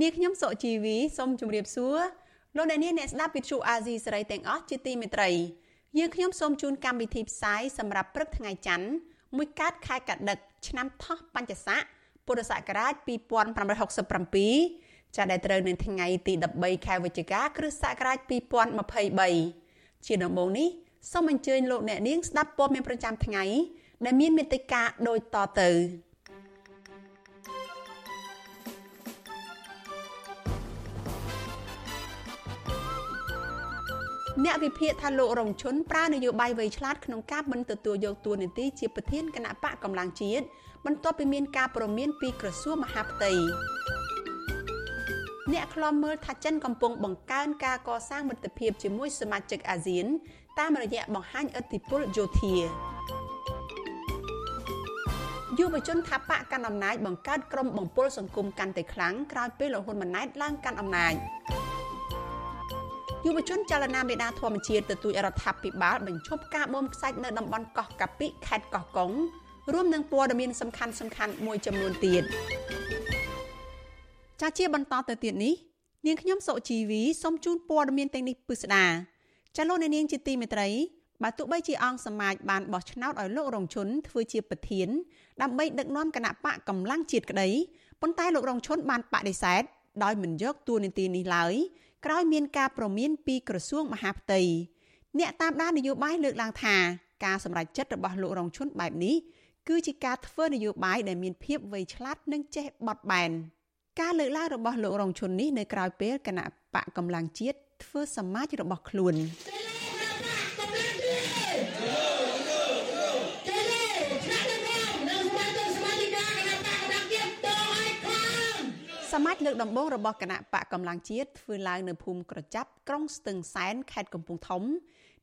នាងខ្ញុំសុជីវីសូមជម្រាបសួរលោកអ្នកនាងអ្នកស្ដាប់វិទ្យុអាស៊ីសេរីទាំងអស់ជាទីមេត្រីយើងខ្ញុំសូមជូនកម្មវិធីផ្សាយសម្រាប់ព្រឹកថ្ងៃច័ន្ទមួយកើតខែកដិកឆ្នាំថោះបัญចស័កពុរសករាជ2567ចាប់ដែលត្រូវនៅថ្ងៃទី13ខែវិច្ឆិកាគ្រិស្តសករាជ2023ជាដំបូងនេះសូមអញ្ជើញលោកអ្នកនាងស្ដាប់ព័ត៌មានប្រចាំថ្ងៃដែលមានមេត្តាដូចតទៅ អ្នកវិភាគថាលោករងឈុនប្រើនយោបាយវៃឆ្លាតក្នុងការមិនទទួលយកតួនាទីជាប្រធានគណៈបកកម្លាំងជាតិបន្ទាប់ពីមានការព្រមានពីក្រសួងមហាផ្ទៃអ្នកខ្លំមើលថាចិនកំពុងបង្កើនការកសាងមិត្តភាពជាមួយសមាជិកអាស៊ាន តាមរយៈបង្ហាញឥទ្ធិពលយោធាយុវជនថាបកកាន់អំណាចបង្កើតក្រុមបំពល់សង្គមកាន់តែខ្លាំងក្រោយពេលលហ៊ុនម៉ាណែតឡើងកាន់អំណាច យុវជនចលនាមេដាធម្មជាតិទទូចរដ្ឋាភិបាលបញ្ឈប់ការបូមខ្សាច់នៅតំបន់កោះកាពិខេត្តកោះកុងរួមនឹងព័ត៌មានសំខាន់សំខាន់មួយចំនួនទៀតចាជាបន្តទៅទៀតនេះនាងខ្ញុំសុជីវីសូមជូនព័ត៌មានទាំងនេះពិស្ដាចាលោកនាងជាទីមេត្រីបើទោះបីជាអង្គសមាជបានបោះឆ្នោតឲ្យលោករងឈុនធ្វើជាប្រធានដើម្បីដឹកនាំគណៈបកកម្លាំងជាតិក្តីប៉ុន្តែលោករងឈុនបានបដិសេធដោយមិនយកតួនាទីនេះឡើយ ក្រោយមានការប្រមានពីក្រសួងមហាផ្ទៃអ្នកតាមដាននយោបាយលើកឡើងថាការសម្រេចចិត្តរបស់លោករងឈុនបែបនេះគឺជាការធ្វើនយោបាយដែលមានភាពវៃឆ្លាតនិងចេះបត់បែនការលើកឡើងរបស់លោករងឈុននេះនៅក្រៅពេលគណៈបកកម្លាំងជាតិធ្វើសមាជរបស់ខ្លួន សមាជលើកដំបូងរបស់គណៈបកកម្លាំងជាតិធ្វើឡើងនៅភូមិក្រចាប់ក្រុងស្ទឹងសែនខេត្តកំពង់ធំ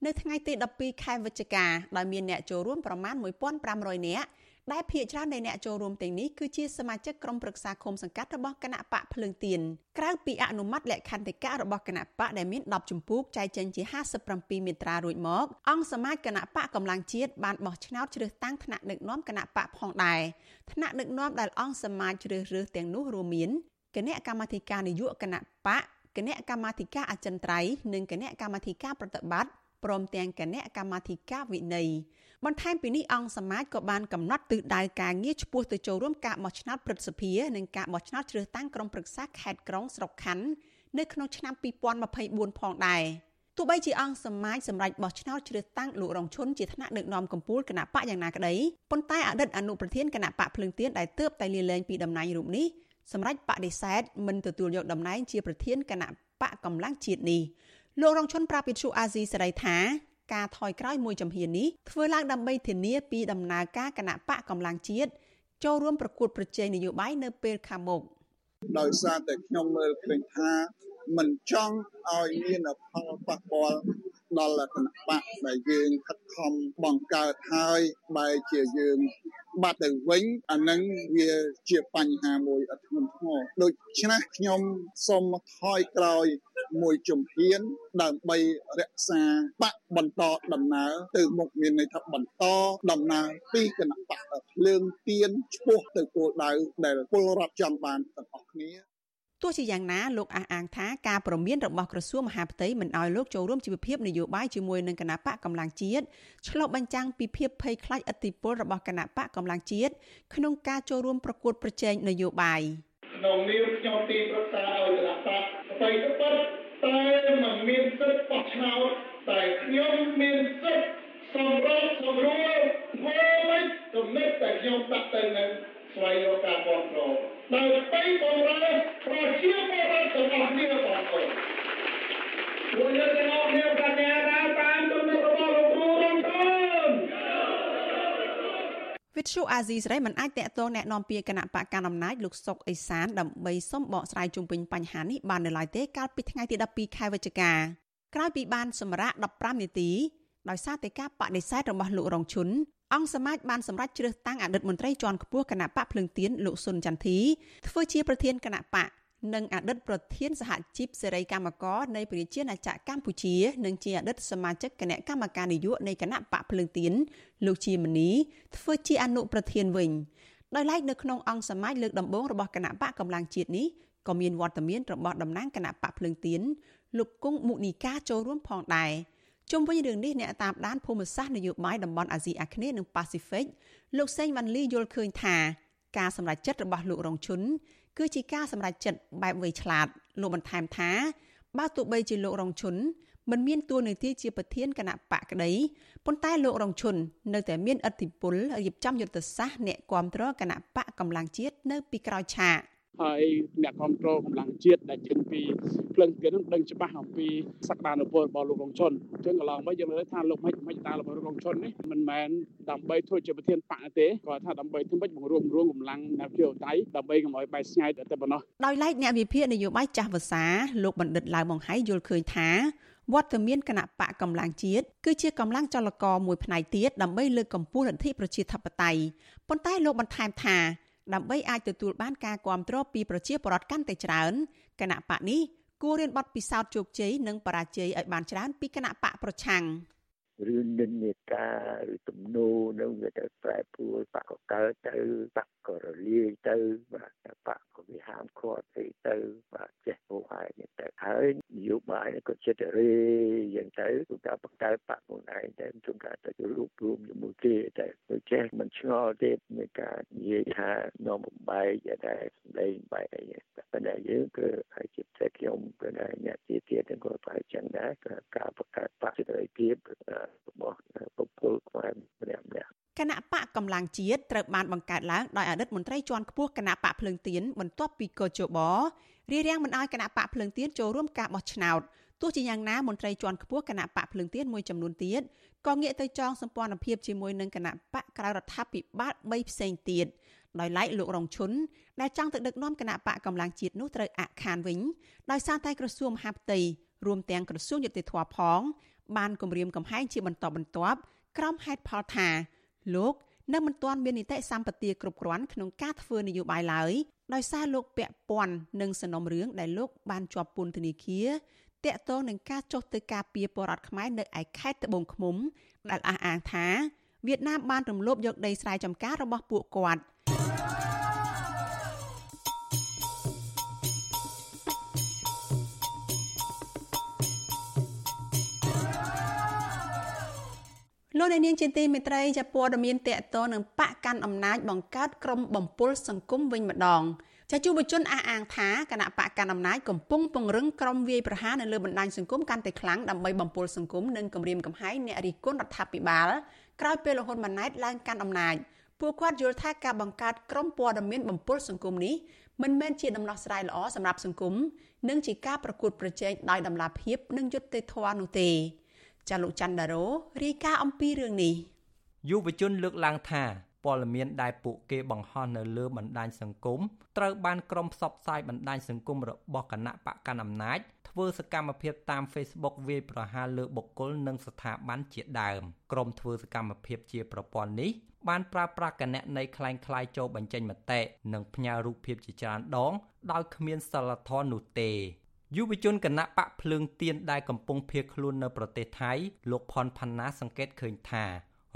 នៅថ្ងៃទី12ខែវិច្ឆិកាដោយមានអ្នកចូលរួមប្រមាណ1500នាក់ដែលភាគច្រើននៃអ្នកចូលរួមទាំងនេះគឺជាសមាជិកក្រុមប្រឹក្សាឃុំសង្កាត់របស់គណៈបកភ្លើងទៀនក្រៅពីអនុម័តលក្ខន្តិកៈរបស់គណៈបកដែលមាន10ជំពូកចែកចេញជា57មាត្រារួចមក អង្គសមាជគណៈបកកម្លាំងជាតិបានបោះឆ្នោតជ្រើសតាំងថ្នាក់ដឹកនាំគណៈបកផងដែរថ្នាក់ដឹកនាំដែលអង្គសមាជជ្រើសរើសទាំងនោះរួមមាន គណៈកម្មាធិការនយោបាយគណៈបកគណៈកម្មាធិការអចិន្ត្រៃយ៍និងគណៈកម្មាធិការប្រតិបត្តិព្រមទាំងគណៈកម្មាធិការវិន័យបន្ថែមពីនេះអង្គសមាជក៏បានកំណត់ទិសដៅការងារឆ្ពោះទៅចូលរួមការបោះឆ្នោតព្រឹទ្ធសភានិងការបោះឆ្នោតជ្រើសតាំងក្រុមប្រឹក្សាខេត្តក្រុងស្រុកខណ្ឌនៅក្នុងឆ្នាំ2024ផងដែរទោះបីជាអង្គសមាជសម្រាប់បោះឆ្នោតជ្រើសតាំងលោករងឈុនជាថ្នាក់ដឹកនាំកម្ពុជាគណៈបកយ៉ាងណាក្តីប៉ុន្តែអតីតអនុប្រធានគណៈបកភ្លើងទៀនដែលទើបតែលាលែងពីតំណែងរូបនេះ សម្រាប់បដិសេធមិនទទួលយកតំណែងជាប្រធានគណៈបកកម្លាំងជាតិនេះលោករងឈុនប្រាប់វិទ្យុអាស៊ីសេរីថាការថយក្រោយមួយចំហៀននេះធ្វើឡើងដើម្បីធានាពីដំណើរការគណៈបកកម្លាំងជាតិចូលរួមប្រកួតប្រជែងនយោបាយនៅពេលខាងមុខដោយសារតែខ្ញុំមើលឃើញថាមិនចង់ឲ្យមានផលប៉ះពាល់ ដល់គណៈបកដែលយើងខិតខំបង្កើតហើយបែរជាយើងបាត់ទៅវិញអានឹងវាជាបញ្ហាមួយអត់ធ្ងន់ធ្ងរដូច្នេះខ្ញុំសូមថយក្រោយមួយជំហានដើម្បីរក្សាបកបន្តដំណើរទៅមុខមានន័យថាបន្តដំណើរពីគណៈបកភ្លើងទៀនឆ្ពោះទៅគោលដៅដែលពលរដ្ឋចង់បានទាំងអស់គ្នា ទោះជាយ៉ាងណាលោកអះអាងថាការប្រមានរបស់ក្រសួងមហាផ្ទៃមិនអោយលោកចូលរួមជីវភាពនយោបាយជាមួយនឹងគណៈបកកម្លាំងជាតិឆ្លុះបញ្ចាំងពីភាពភ័យខ្លាចឥទ្ធិពលរបស់គណៈបកកម្លាំងជាតិក្នុងការចូលរួមប្រកួតប្រជែងនយោបាយក្នុងនាមខ្ញុំទីប្រឹក្សាឲ្យគណៈបកស្បីទៅប៉ុតតែមិនមានសិទ្ធិបោះឆ្នោតតែខ្ញុំមានសិទ្ធិសម្របសម្រួលធ្វើមិនគំនិតតែខ្ញុំដាក់ទៅនឹង ស្វែងរកការគ្រប់គ្រងដើម្បីបំរើប្រជាពលរដ្ឋទាំងអស់គ្នាបងប្អូនពួកយើងទាំងអស់គ្នាបញ្ញាដើរតាមទំនុករបស់លោកគ្រូរំខាន វិទ្យុអាស៊ីសេរីមិនអាចតាក់ទងแนะនាំពាក្យគណៈបកកណ្ដាលអំណាចលោកសុកអេសានដើម្បីសុំបកស្រាយជុំវិញបញ្ហានេះបាននៅឡើយទេកាលពីថ្ងៃទី12ខែវិច្ឆិកាក្រោយពីបានសម្រាក15នាទីដោយសារតែការបដិសេធរបស់លោករងឈុន អង្គសមាជបានសម្រេចជ្រើសតាំងអតីតមន្ត្រីជាន់ខ្ពស់គណៈបកភ្លឹងទៀនលោកសុនចន្ទធីធ្វើជាប្រធានគណៈបកនិងអតីតប្រធានសហជីពសេរីកម្មករនៃប្រជាណាចក្រកម្ពុជានិងជាអតីតសមាជិកគណៈកម្មការនយោបាយនៃគណៈបកភ្លើងទៀនលោកជាមនីធ្វើជាអនុប្រធានវិញដោយឡែកនៅក្នុងអង្គសមាជលើកដំបូងរបស់គណៈបកកម្លាំងជាតិនេះក៏មានវត្តមានរបស់តំណាងគណៈបកភ្លើងទៀនលោកគង់មុនីកាចូលរួមផងដែរ ជុំវិញរឿងនេះអ្នកតាមដានភូមិសាស្ត្រនយោបាយតំបន់អាស៊ីអាគ្នេយ៍និងប៉ាស៊ីហ្វិកលោកសេងវ៉ាន់លីយល់ឃើញថាការសម្រេចចិត្តរបស់លោករងឈុនគឺជាការសម្រេចចិត្តបែបវៃឆ្លាតលោកបន្ថែមថាបើទោះបីជាលោករងឈុនមិនមានតួនាទីជាប្រធានគណៈបកក្តីប៉ុន្តែលោករងឈុននៅតែមានឥទ្ធិពលរៀបចំយុទ្ធសាស្ត្រអ្នកគាំទ្រគណៈបកកម្លាំងជាតិនៅពីក្រោយឆាក ហើយអ្នកគ្រប់គ្រងកម្លាំងជាតិដែលចេញពីភ្លឹងទៀតនឹងដឹងច្បាស់អំពីសក្តានុពលរបស់លោករងជនអញ្ចឹងកន្លងមកយើងលើថាលោកមិនមិនតារបស់លោករងជននេះមិនមែនដើម្បីធ្វើជាប្រធានបកទេគាត់ថាដើម្បីធ្វើម៉េចបង្រួមរួមកម្លាំងនយោបាយដើម្បីកុំឲ្យបែកស្ងាយតែប៉ុណ្ណោះដោយឡែកអ្នកវិភាគនយោបាយចាស់ភាសាលោកបណ្ឌិតឡាវបង្ហៃយល់ឃើញថាវត្តមានគណៈបកកម្លាំងជាតិគឺជាកម្លាំងចលករមួយផ្នែកទៀតដើម្បីលើកកម្ពស់លទ្ធិប្រជាធិបតេយ្យប៉ុន្តែលោកបន្ថែមថា ដើម្បីអាចទទួលបានការគ្រប់គ្រងពីប្រជាពលរដ្ឋកាន់តែច្រើនគណៈបកនេះគួររៀនបទពិសោធន៍ជោគជ័យនិងបរាជ័យឲ្យបានច្រើនពីគណៈបកប្រឆាំង។ ឬនិន្នាការឬទំនោរនឹងវាទៅប្រែប្រួលបកកកើតទៅបកក៏រលាយទៅបាទបកក៏វាហាមឃាត់ទៅទៅបាទចេះពោហើយនេះទៅហើយនយោបាយក៏ចិត្តរេយ៉ាងទៅគឺថាបង្កើតបកខ្លួនឯងទៅជួនកាលទៅរួបរวมជាមួយគេតែដូចចេះមិនឆ្ងល់ទេនៃការនិយាយថានាំបំបែកដែលសម្ដែងបែកអីប៉ុន្តែយើងគឺហើយជាតែខ្ញុំគឺអ្នកជាទៀតទាំងគាត់បែកចឹងដែរការបង្កើតបកចិត្តរេភាពរបស់បុគ្គលខ្មែរម្នាក់ម្នាក់គណៈបកកម្លាំងជាតិត្រូវបានបង្កើតឡើងដោយអតីតមន្ត្រីជាន់ខ្ពស់គណៈបកភ្លើងទៀនបន្ទាប់ពីកោជបរារាំងមិនឲ្យគណៈបកភ្លើងទៀនចូលរួមការបោះឆ្នោតទោះជាយ៉ាងណាមន្ត្រីជាន់ខ្ពស់គណៈបកភ្លើងទៀនមួយចំនួនទៀតក៏ងាកទៅចងសម្ព័ន្ធភាពជាមួយនឹងគណៈបកក្រៅរដ្ឋាភិបាល3ផ្សេងទៀតដោយឡែកលោករងឈុនដែលចង់ទៅដឹកនាំគណៈបកកម្លាំងជាតិនោះត្រូវអាក់ខានវិញដោយសារតែក្រសួងមហាផ្ទៃរួមទាំងក្រសួងយុតិធធម៌ផង បានគម្រាមកំហែងជាបន្តបន្ទាប់ក្រោមហេតុផលថាលោកនៅមិនទាន់មាននីតិសម្បទាគ្រប់គ្រាន់ក្នុងការធ្វើនយោបាយឡើយដោយសារលោកពាក់ព័ន្ធនឹងសំណុំរឿងដែលលោកបានជាប់ពន្ធនាគារតាក់ទងនឹងការចុះទៅការពារបរតខ្មែរនៅឯខេត្តត្បូងឃ្មុំដែលអះអាងថាវៀតណាមបានរំលោភយកដីស្រែចម្ការរបស់ពួកគាត់ លោកនាងជាទីមេត្រីជាព័ត៌មានតកតនឹងបកកាន់អំណាចបង្កើតក្រុមបំពុលសង្គមវិញម្ដងចាយុវជនអះអាងថាគណៈបកកាន់អំណាចកំពុងពង្រឹងក្រុមវាយប្រហារនៅលើបណ្ដាញសង្គមកាន់តែខ្លាំងដើម្បីបំពុលសង្គមនិងគម្រាមកំហែងអ្នករិះគន់រដ្ឋាភិបាលក្រោយពេលលហ៊ុនម៉ាណែតឡើងកាន់អំណាចពួកគាត់យល់ថាការបង្កើតក្រុមព័ត៌មានបំពុលសង្គមនេះមិនមែនជាដំណោះស្រាយល្អសម្រាប់សង្គមនិងជាការប្រកួតប្រជែងដោយតម្លាភាពនិងយុត្តិធម៌នោះទេ ចាលោកច័ន្ទដារ៉ូរាយការណ៍អំពីរឿងនេះយុវជនលើកឡើងថាព័ត៌មានដែលពួកគេបង្ហោះនៅលើបណ្ដាញសង្គមត្រូវបានក្រុមផ្សព្វផ្សាយបណ្ដាញសង្គមរបស់គណៈបកកណ្ដាលអំណាចធ្វើសកម្មភាពតាម Facebook វាយប្រហារលើបុគ្គលនិងស្ថាប័នជាដើមក្រុមធ្វើសកម្មភាពជាប្រព័ន្ធនេះបានប្រើប្រាស់គណនីคล้ายៗចូលបញ្ចេញមតិនិងផ្ញើរូបភាពជាច្រើនដងដោយគ្មានសិលធម៌នោះទេ យុវជនគណៈបកភ្លើងទៀនដែលកំពុងភៀសខ្លួននៅប្រទេសថៃលោកផនផាណាសង្កេតឃើញថា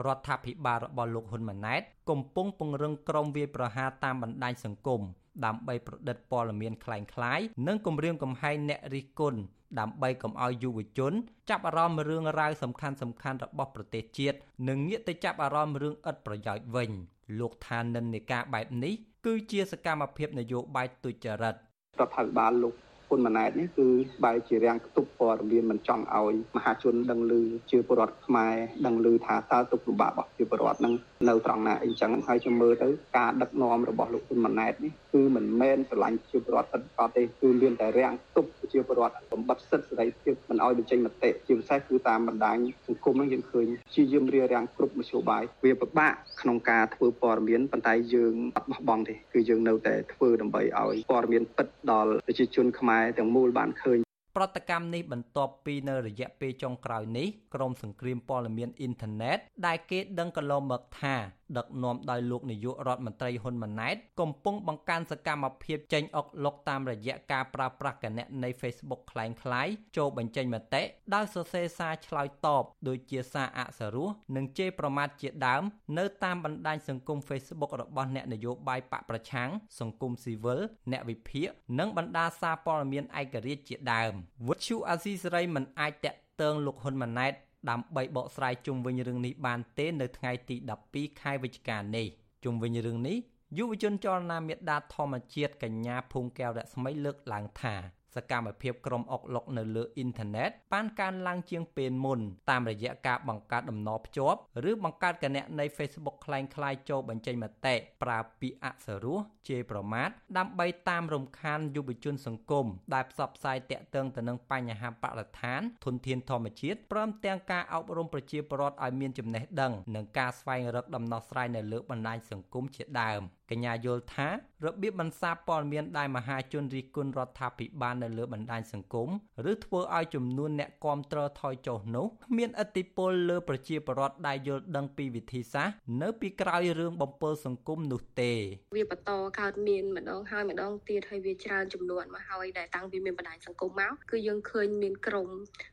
រដ្ឋាភិបាលរបស់លោកហ៊ុនម៉ាណែតកំពុងពង្រឹងក្រមវាយប្រហារតាមបណ្ដាញសង្គមដើម្បីប្រឌិតព័ត៌មានคล้ายៗនិងគម្រាមកំហែងអ្នករិះគន់ដើម្បីកុំឲ្យយុវជនចាប់អារម្មណ៍រឿងរ៉ាវសំខាន់សំខាន់របស់ប្រទេសជាតិនិងងាកទៅចាប់អារម្មណ៍រឿងឥតប្រយោជន៍វិញលោកថានិន្នាការបែបនេះគឺជាសកម្មភាពនយោបាយទុច្ចរិតរដ្ឋាភិបាលលោក ហ៊ុនម៉ាណែតនេះគឺបែរជារាំងខ្ទប់ព័ត៌មានមិនចង់ឲ្យមហាជនដឹងឮជាពលរដ្ឋខ្មែរដឹងឮថាតើទុកលំបាករបស់ជាពលរដ្ឋនឹង នៅត្រង់ណាអីចឹងហើយខ្ញុំមើលទៅការដឹកនាំរបស់លោកហ៊ុនម៉ាណែតនេះគឺមិនមែនស្រឡាញ់ជាពលរដ្ឋពិតប្រាកដទេគឺមានតែរាំងខ្ទប់ជាពលរដ្ឋបំបត្តិសិទ្ធិសេរីភាពមិនឲ្យបញ្ចេញមតិជាពិសេសគឺតាមបណ្ដាញសង្គមហ្នឹងយើងឃើញជាយាមរារាំងគ្រប់មធ្យោបាយវាពិបាកក្នុងការធ្វើព័ត៌មានប៉ុន្តែយើងអត់បោះបង់ទេគឺយើងនៅតែធ្វើដើម្បីឲ្យព័ត៌មានពិតដល់ប្រជាជនខ្មែរទាំងមូលបានឃើញ ប្រតិកម្មនេះបន្ទាប់ពីនៅរយៈពេលចុងក្រោយនេះក្រមសង្គ្រាមព័ត៌មានអ៊ីនធឺណិតដែលគេដឹងកន្លងមកថាដឹកនាំដោយលោកនាយករដ្ឋមន្ត្រីហ៊ុនម៉ាណែតកំពុងបង្កើនសកម្មភាពចេញអុកលុកតាមរយៈការប្រើប្រាស់គណនី Facebook คล้ายៗចូលបញ្ចេញមតិដោយសរសេរសារឆ្លើយតបដូចជាសារអក្សរោះនិងជេរប្រមាថជាដើមនៅតាមបណ្ដាញសង្គម Facebook របស់អ្នកនយោបាយបកប្រឆាំងសង្គមស៊ីវិលអ្នកវិភាគនិងបណ្ដាសារព័ត៌មានឯករាជ្យជាដើមវុទ្ធុអាស៊ីសេរីមិនអាចតាក់ទងលោកហ៊ុនម៉ាណែត ដើម្បីបកស្រាយជុំវិញរឿងនេះបានទេនៅថ្ងៃទី12ខែវិច្ឆិកានេះជុំវិញរឿងនេះយុវជនចលនាមេដាធម្មជាតិកញ្ញាភូមិកែវរស្មីលើកឡើងថាសកម្មភាពក្រុមអុកឡុកនៅលើអ៊ីនធឺណិតបានកើនឡើងជាងពេលមុនតាមរយៈការបង្កើតដំណភ្ជាប់ឬបង្កើតគណនី Facebook คล้ายៗចូលបញ្ចេញមតិប្រើពាក្យអក្សរោះ ជេរប្រមាថដើម្បីតាមរំខានយុវជនសង្គមដែលផ្សព្វផ្សាយតាក់ទងទៅនឹងបញ្ហាបរិស្ថានធនធានធម្មជាតិព្រមទាំងការអប់រំប្រជាពលរដ្ឋឲ្យមានចំណេះដឹងនិងការស្វែងរកដំណោះស្រាយនៅលើបណ្ដាញសង្គមជាដើមកញ្ញាយល់ថារបៀបបន្សាបព័ត៌មានដែលមហាជនរិះគន់រដ្ឋាភិបាលនៅលើបណ្ដាញសង្គមឬធ្វើឲ្យចំនួនអ្នកគាំទ្រថយចុះនោះមានឥទ្ធិពលលើប្រជាពលរដ្ឋដែលយល់ដឹងពីវិធីសាស្ត្រនៅពីក្រោយរឿងបំពើសង្គមនោះទេវាបន្តកើតមានម្ដងហើយម្ដងទៀតហើយវាច្រើនចំនួនមកហើយដែលតាំងពីមានបណ្ដាញសង្គមមកគឺយើងឃើញមានក្រុម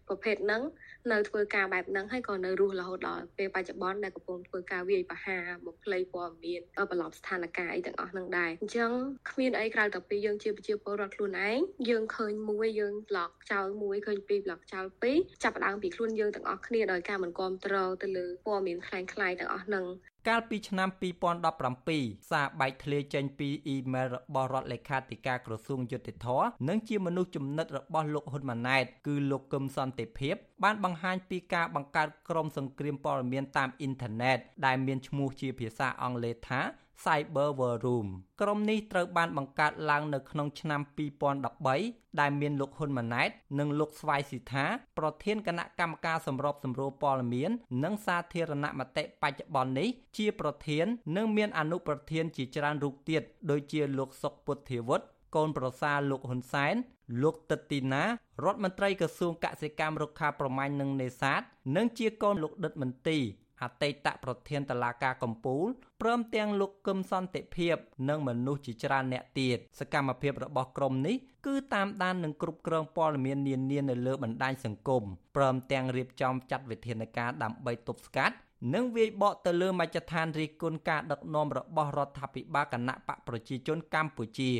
ប្រភេទហ្នឹងនៅធ្វើការបែបហ្នឹងហើយក៏នៅរស់រហូតដល់ពេលបច្ចុប្បន្នដែលកំពុងធ្វើការវាយប្រហារបំភ្លៃព័ត៌មានប្រឡប់ស្ថានភាពអីទាំងអស់ហ្នឹងដែរអញ្ចឹងគ្មានអីក្រៅតែពីយើងជាប្រជាពលរដ្ឋខ្លួនឯងយើងឃើញមួយយើងប្លុកចោលមួយឃើញពីរប្លុកចោលពីរចាប់ផ្ដើមពីខ្លួនយើងទាំងអស់គ្នាដោយការមិនគ្រប់គ្រងទៅលើព័ត៌មានคล้ายៗទាំងអស់ហ្នឹង កាលពីឆ្នាំ2017សារបែកធ្លាយចេញពីអ៊ីមែលរបស់រដ្ឋលេខាធិការក្រសួងយុតិធធនិងជាមនុស្សចំណិតរបស់លោកហ៊ុនម៉ាណែតគឺលោកកឹមសន្តិភាពបានបង្ហាញពីការបង្កើតក្រុមសង្គ្រាមព័ត៌មានតាមអ៊ីនធឺណិតដែលមានឈ្មោះជាភាសាអង់គ្លេសថា Cyber War Room ក្រុមនេះត្រូវបានបង្កើតឡើងនៅក្នុងឆ្នាំ2013ដែលមានលោកហ៊ុនម៉ាណែត និងលោកស្វាយស៊ីថាប្រធានគណៈកម្មការសម្របសម្រួលព័ត៌មាន និងសាធារណមតិបច្ចុប្បន្ននេះជាប្រធាន និងមានអនុប្រធានជាច្រើនរូបទៀតដូចជាលោកសុកពុទ្ធាវុឌ្ឍកូនប្រសារលោកហ៊ុនសែនលោកតិតទីណារដ្ឋមន្ត្រីក្រសួងកសិកម្មរុក្ខាប្រមាញ់និងនេសាទនិងជាកូនលោកដិតមន្ទី អតីតប្រធានតឡាការកម្ពុជាព្រមទាំងលោកកឹមសន្តិភាព និងមនុស្សជាច្រើនអ្នកទៀតសកម្មភាពរបស់ក្រុមនេះគឺតាមដាននិងគ្រប់គ្រងព័ត៌មាននានានៅលើបណ្ដាញសង្គមព្រមទាំងរៀបចំចាត់វិធានការដើម្បីទប់ស្កាត់និងវាយបកទៅលើមជ្ឈដ្ឋានរិះគន់ការដឹកនាំរបស់រដ្ឋាភិបាលគណៈបកប្រជាជនកម្ពុជា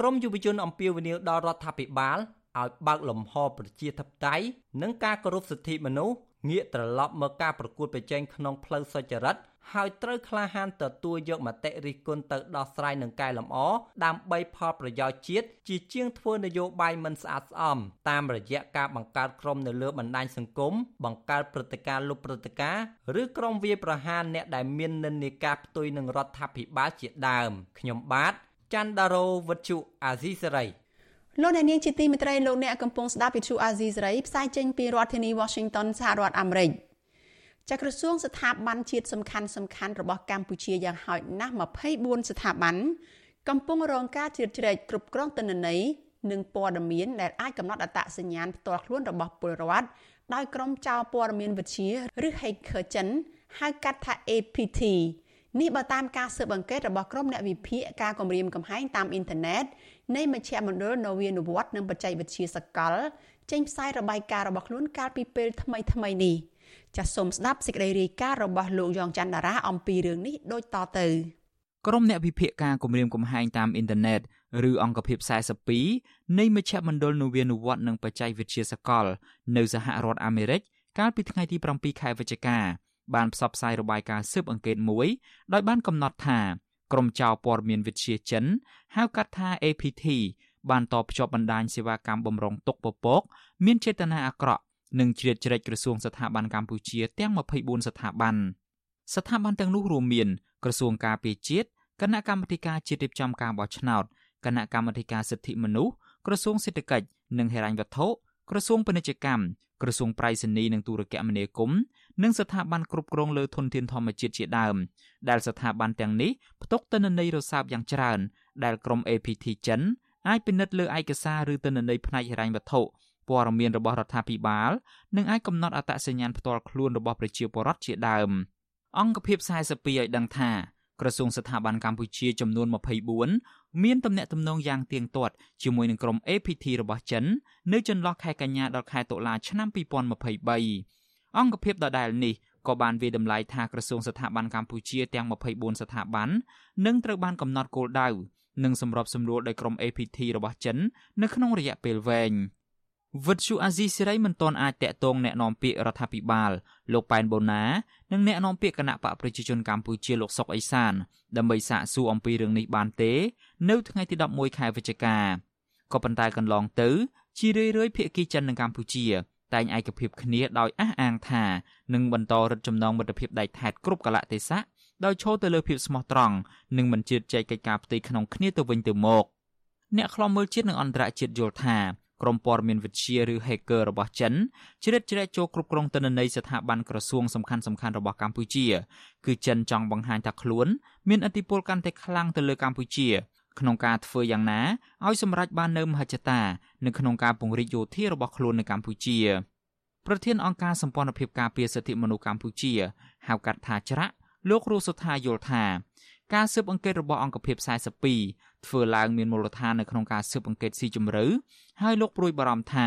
ក្រមយុវជនអំពាវនាវដល់រដ្ឋាភិបាលឲ្យបើកលំហប្រជាធិបតេយ្យនិងការគោរពសិទ្ធិមនុស្ស ងាកត្រឡប់មកការប្រកួតប្រជែងក្នុងផ្លូវសុចរិតហើយត្រូវក្លាហានទទួលយកមតិរិះគន់ទៅដោះស្រាយនឹងកែលម្អដើម្បីផលប្រយោជន៍ជាតិជាជាងធ្វើនយោបាយមិនស្អាតស្អំតាមរយៈការបង្កើតក្រុមនៅលើបណ្ដាញសង្គមបង្កើតព្រឹត្តិការណ៍លុបព្រឹត្តិការណ៍ឬក្រុមវាយប្រហារអ្នកដែលមាននិន្នាការផ្ទុយនឹងរដ្ឋាភិបាលជាដើមខ្ញុំបាទច័ន្ទដារោវុទ្ធុអាស៊ីសេរី លោកអ្នកនាងជាទីមេត្រីលោកអ្នកកំពុងស្ដាប់វិទ្យុអាស៊ីសេរីផ្សាយចេញពីរដ្ឋធានី Washington សហរដ្ឋអាមេរិកចក្រសួងស្ថាប័នជាតិសំខាន់សំខាន់របស់កម្ពុជាយ៉ាងហោចណាស់24ស្ថាប័នកំពុងរងការជ្រៀតជ្រែកគ្រប់គ្រងទិន្នន័យនិងព័ត៌មានដែលអាចកំណត់អត្តសញ្ញាណផ្ទាល់ខ្លួនរបស់ពលរដ្ឋដោយក្រុមចោរព័ត៌មានវិទ្យាឬ Hacker ចិនហៅកាត់ថា APT នេះបើតាមការស៊ើបអង្កេតរបស់ក្រុមអ្នកវិភាគការគម្រាមកំហែងតាមអ៊ីនធឺណិត នៃមជ្ឈមណ្ឌលនវានុវត្តន៍និងបច្ចេកវិទ្យាសកល ចេញផ្សាយរបាយការណ៍របស់ខ្លួនកាលពីពេលថ្មីថ្មីនេះចាសសូមស្ដាប់សេចក្តីរាយការណ៍របស់លោកយ៉ងច័ន្ទតារាអំពីរឿងនេះដូចតទៅក្រុមអ្នកវិភាគការគម្រាមកំហែងតាមអ៊ីនធឺណិតឬអង្គភាព42នៃមជ្ឈមណ្ឌលនវានុវត្តន៍និងបច្ចេកវិទ្យាសកល នៅសហរដ្ឋអាមេរិកកាលពីថ្ងៃទី7ខែវិច្ឆិកាបានផ្សព្វផ្សាយរបាយការណ៍ស៊ើបអង្កេតមួយដោយបានកំណត់ថា ក្រុមចៅព័ត៌មានវិទ្យាចិនហៅកាត់ថា APT បានតភ្ជាប់បណ្ដាញសេវាកម្មបំរុងទុកពពក មានចេតនាអាក្រក់និងជ្រៀតជ្រែកក្រសួងស្ថាប័នកម្ពុជាទាំង24ស្ថាប័នស្ថាប័នទាំងនោះរួមមានក្រសួងការពារជាតិគណៈកម្មាធិការជាតិរៀបចំការបោះឆ្នោតគណៈកម្មាធិការសិទ្ធិមនុស្សក្រសួងសេដ្ឋកិច្ចនិងហិរញ្ញវត្ថុក្រសួងពាណិជ្ជកម្មក្រសួងប្រៃសណីនិងទូរគមនាគមន៍ និងស្ថាប័នគ្រប់គ្រងលើធនធានធម្មជាតិជាដើមដែលស្ថាប័នទាំងនេះផ្ទុកទិន្នន័យរសើបយ៉ាងច្រើន ដែលក្រុម APT ចិនអាចពិនិត្យលើឯកសារឬទិន្នន័យផ្នែកហិរញ្ញវត្ថុព័ត៌មានរបស់រដ្ឋាភិបាលនិងអាចកំណត់អត្តសញ្ញាណផ្ទាល់ខ្លួនរបស់ប្រជាពលរដ្ឋជាដើម អង្គភាព42ឲ្យដឹងថាក្រសួងស្ថាប័នកម្ពុជាចំនួន24មានទំនាក់ទំនងយ៉ាងទៀងទាត់ជាមួយនឹងក្រុម APT របស់ចិន នៅចន្លោះខែកញ្ញាដល់ខែតុលាឆ្នាំ2023 អង្គភាពដដែលនេះក៏បានវាតម្លៃថាក្រសួងស្ថាប័នកម្ពុជាទាំង24ស្ថាប័ននឹងត្រូវបានកំណត់គោលដៅនិងសម្របសម្រួលដោយក្រុម APT របស់ចិននៅក្នុងរយៈពេលវែងវិទ្យុអាស៊ីសេរីមិនទាន់អាចតាក់ទងแนะនាំពាក្យរដ្ឋាភិបាលលោកប៉ែនបូណានិងแนะនាំពាក្យគណៈបកប្រជាជនកម្ពុជាលោកសុកអេសានដើម្បីសាកសួរអំពីរឿងនេះបានទេ នៅថ្ងៃទី11ខែវិច្ឆិកាក៏ប៉ុន្តែកន្លងទៅជារឿយៗភាគីចិននិងកម្ពុជា តែងឯកភាពគ្នាដោយអះអាងថានឹងបន្តរឹតចំណងមិត្តភាពដៃថែតគ្រប់កលៈទេសៈដោយឈរទៅលើភាពស្មោះត្រង់និងមិនជឿចែកកិច្ចការផ្ទៃក្នុងគ្នាទៅវិញទៅមកអ្នកខ្លំមើលជាតិនិងអន្តរជាតិយល់ថាក្រុមព័ត៌មានវិទ្យាឬ hacker របស់ចិនជ្រៀតជ្រែកចូលគ្រប់គ្រងទិន្នន័យស្ថាប័នក្រសួងសំខាន់សំខាន់របស់កម្ពុជា គឺចិនចង់បង្ហាញថាខ្លួន មានឥទ្ធិពលកាន់តែខ្លាំងទៅលើកម្ពុជា ក្នុងការធ្វើយ៉ាងណាឲ្យសម្រេចបាននូវមហិច្ឆតានៅក្នុងការពង្រីកយោធារបស់ខ្លួននៅកម្ពុជាប្រធានអង្គការសម្ព័ន្ធភាពការពារសិទ្ធិមនុស្សកម្ពុជាហៅកាត់ថាច្រាក់លោករស់សុថាយល់ថាការស៊ើបអង្កេតរបស់អង្គភាព42ធ្វើឡើងមានមូលដ្ឋាននៅក្នុងការស៊ើបអង្កេតស៊ីជម្រៅហើយលោកព្រួយបារម្ភថា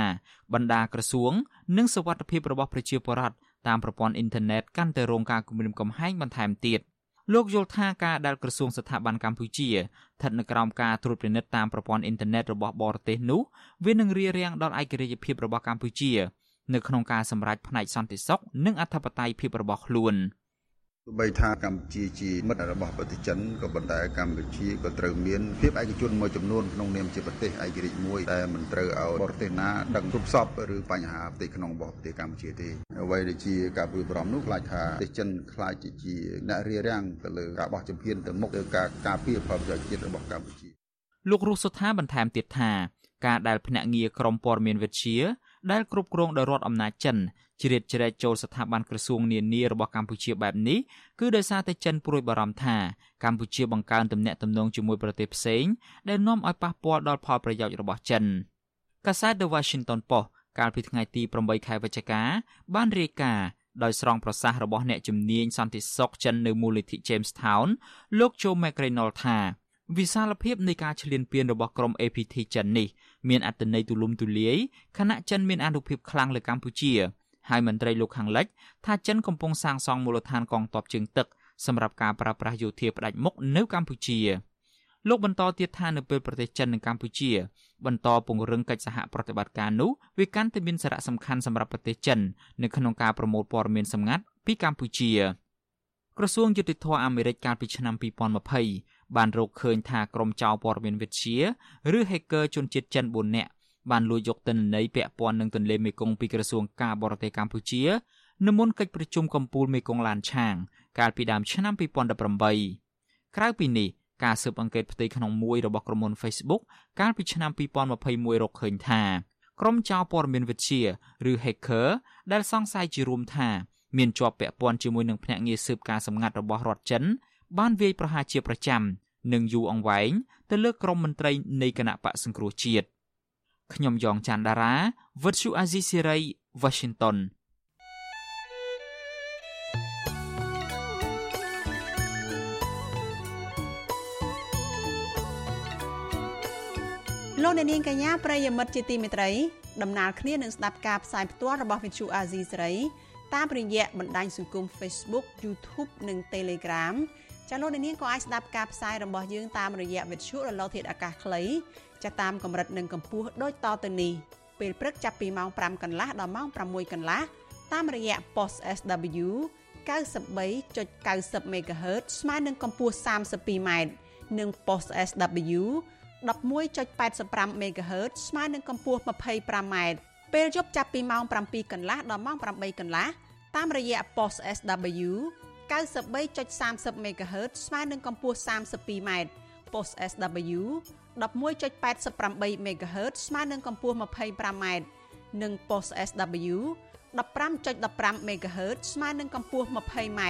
បណ្ដាក្រសួង និងសវត្ថិភាពរបស់ប្រជាពលរដ្ឋតាមប្រព័ន្ធអ៊ីនធឺណិតកាន់តែរងការគំរាមកំហែងបន្ថែមទៀត លោកយល់ថាការដែលក្រសួងស្ថាប័នកម្ពុជាស្ថិតនៅក្រោមការត្រួតពិនិត្យតាមប្រព័ន្ធអ៊ីនធឺណិតរបស់បរទេសនោះវានឹងរារាំងដល់ឯករាជ្យភាពរបស់កម្ពុជា នៅក្នុងការសម្រេចផ្នែកសន្តិសុខនិងអធិបតេយ្យភាពរបស់ខ្លួន។ ទោះបីថាកម្ពុជាជាមិត្តរបស់ប្រទេសចិនក៏ប៉ុន្តែកម្ពុជាក៏ត្រូវមានភាពឯកជនមួយចំនួនក្នុងនាមជាប្រទេសឯករាជ្យមួយដែលមិនត្រូវឲ្យបរទេសណាដឹងគ្រប់សពឬបញ្ហាផ្ទៃក្នុងរបស់ប្រទេសកម្ពុជាទេអ្វីដែលជាការព្រួយបារម្ភនោះខ្លាចថាប្រទេសចិនខ្លាចជាអ្នករារាំងទៅលើការបោះជំហានទៅមុខទៅការការពារផលប្រយោជន៍ជាតិរបស់កម្ពុជាលោករស់សុថាបន្ថែមទៀតថាការដែលភ្នាក់ងារក្រមព័ត៌មានវិទ្យាដែលគ្រប់គ្រងដោយរដ្ឋអំណាចចិន ជ្រៀតជ្រែកចូលស្ថាប័នក្រសួងនានារបស់កម្ពុជាបែបនេះគឺដោយសារតែចិនព្រួយបារម្ភថាកម្ពុជាបង្កើនទំនាក់ទំនងជាមួយប្រទេសផ្សេងដែលនាំឲ្យប៉ះពាល់ដល់ផលប្រយោជន៍របស់ចិនកាសែត The Washington Post កាលពីថ្ងៃទី8ខែវិច្ឆិកាបានរាយការណ៍ដោយស្រង់ប្រសាសន៍របស់អ្នកជំនាញសន្តិសុខចិននៅមូលនិធិ Jamestown លោក Joe McReynolds ថាវិសាលភាពនៃការឈ្លានពានរបស់ក្រុម APT ចិននេះមានអត្ថន័យទូលំទូលាយខណៈចិនមានអានុភាពខ្លាំងលើកម្ពុជា ហើយមន្ត្រីលោកខាងលិចថាចិនកំពុងសាងសង់មូលដ្ឋានកងទ័ពជើងទឹកសម្រាប់ការប្រើប្រាស់យោធាផ្ដាច់មុខនៅកម្ពុជាលោកបន្តទៀតថានៅពេលប្រទេសចិននិងកម្ពុជា បន្តពង្រឹងកិច្ចសហប្រតិបត្តិការនោះវាកាន់តែមានសារៈសំខាន់សម្រាប់ប្រទេសចិននៅក្នុងការប្រមូលព័ត៌មានសម្ងាត់ពីកម្ពុជាក្រសួងយុតិធធអាមេរិកកាលពីឆ្នាំ2020បានរកឃើញថាក្រុមចៅព័ត៌មានវិទ្យាឬ hacker ជនជាតិចិន4នាក់ បានលួចយកទិន្នន័យពាក់ព័ន្ធនឹងទន្លេមេគង្គពីក្រសួងការបរទេសកម្ពុជានៅមុនកិច្ចប្រជុំកំពូលមេគង្គឡានឆាង កាលពីដើមឆ្នាំ2018ក្រៅពីនេះការស៊ើបអង្កេតផ្ទៃក្នុងមួយរបស់ក្រុមហ៊ុន Facebook កាលពីឆ្នាំ2021រកឃើញថាក្រុមចៅព័ត៌មានវិទ្យាឬ hacker ដែលសង្ស័យជារួមថាមានជាប់ពាក់ព័ន្ធជាមួយនឹងភ្នាក់ងារស៊ើបការសម្ងាត់របស់រដ្ឋចិន បានវាយប្រហារជាប្រចាំនិងយូរអង្វែងទៅលើក្រុមមន្ត្រីនៃគណៈបកសង្គ្រោះជាតិ ខ្ញុំយ៉ងច័ន្ទដារាវិទ្យុអាស៊ីសេរី Washington លោកអ្នកនាងកញ្ញាប្រិយមិត្តជាទីមេត្រីដំណើរគ្នានឹងស្ដាប់ការផ្សាយផ្ទាល់របស់វិទ្យុអាស៊ីសេរីតាមរយៈបណ្ដាញសង្គម Facebook YouTube និង Telegram ចាលោកអ្នកនាងក៏អាចស្ដាប់ការផ្សាយរបស់យើងតាមរយៈវិទ្យុរលកធាតុអាកាសខ្លី ចាតាមកម្រិតនិងកម្ពស់ដូចតទៅនេះពេលព្រឹកចាប់ពីម៉ោង5កន្លះដល់ម៉ោង6កន្លះតាមរយៈ post SW 93.90 MHz ស្មើនឹងកម្ពស់ 32m និង post SW 11.85 MHz ស្មើនឹងកម្ពស់ 25m ពេលយប់ចាប់ពីម៉ោង7កន្លះដល់ម៉ោង8កន្លះតាមរយៈ post SW 93.30 MHz ស្មើនឹងកម្ពស់ 32m post SW 11.88 MHz ស្មើនឹងកម្ពស់ 25m និង post SW 15.15 MHz ស្មើនឹងកម្ពស់ 20m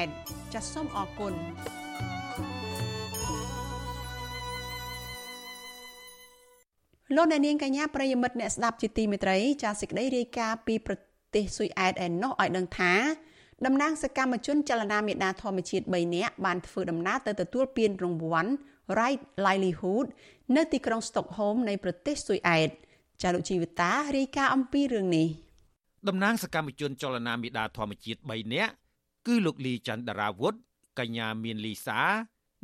ចាសសូមអរគុណលោកអ្នកនាងកញ្ញាប្រិយមិត្តអ្នកស្ដាប់ជាទីមេត្រីចាសសេចក្តីរាយការណ៍ពីប្រទេសស៊ុយអែតឯណោះឲ្យដឹងថាតំណាងសកម្មជនចលនាមេដាធម្មជាតិ3នាក់បានធ្វើដំណើរទៅទទួលពានរង្វាន់ Right Livelihood នៅទីក្រុងស្តុកហូមនៃប្រទេសស៊ុយអែតចាលោកជីវិតារាយការណ៍អំពីរឿងនេះតំណាងសកម្មជនចលនាមេដាធម្មជាតិ3នាក់គឺលោកលីចន្ទរាវុធកញ្ញាមានលីសា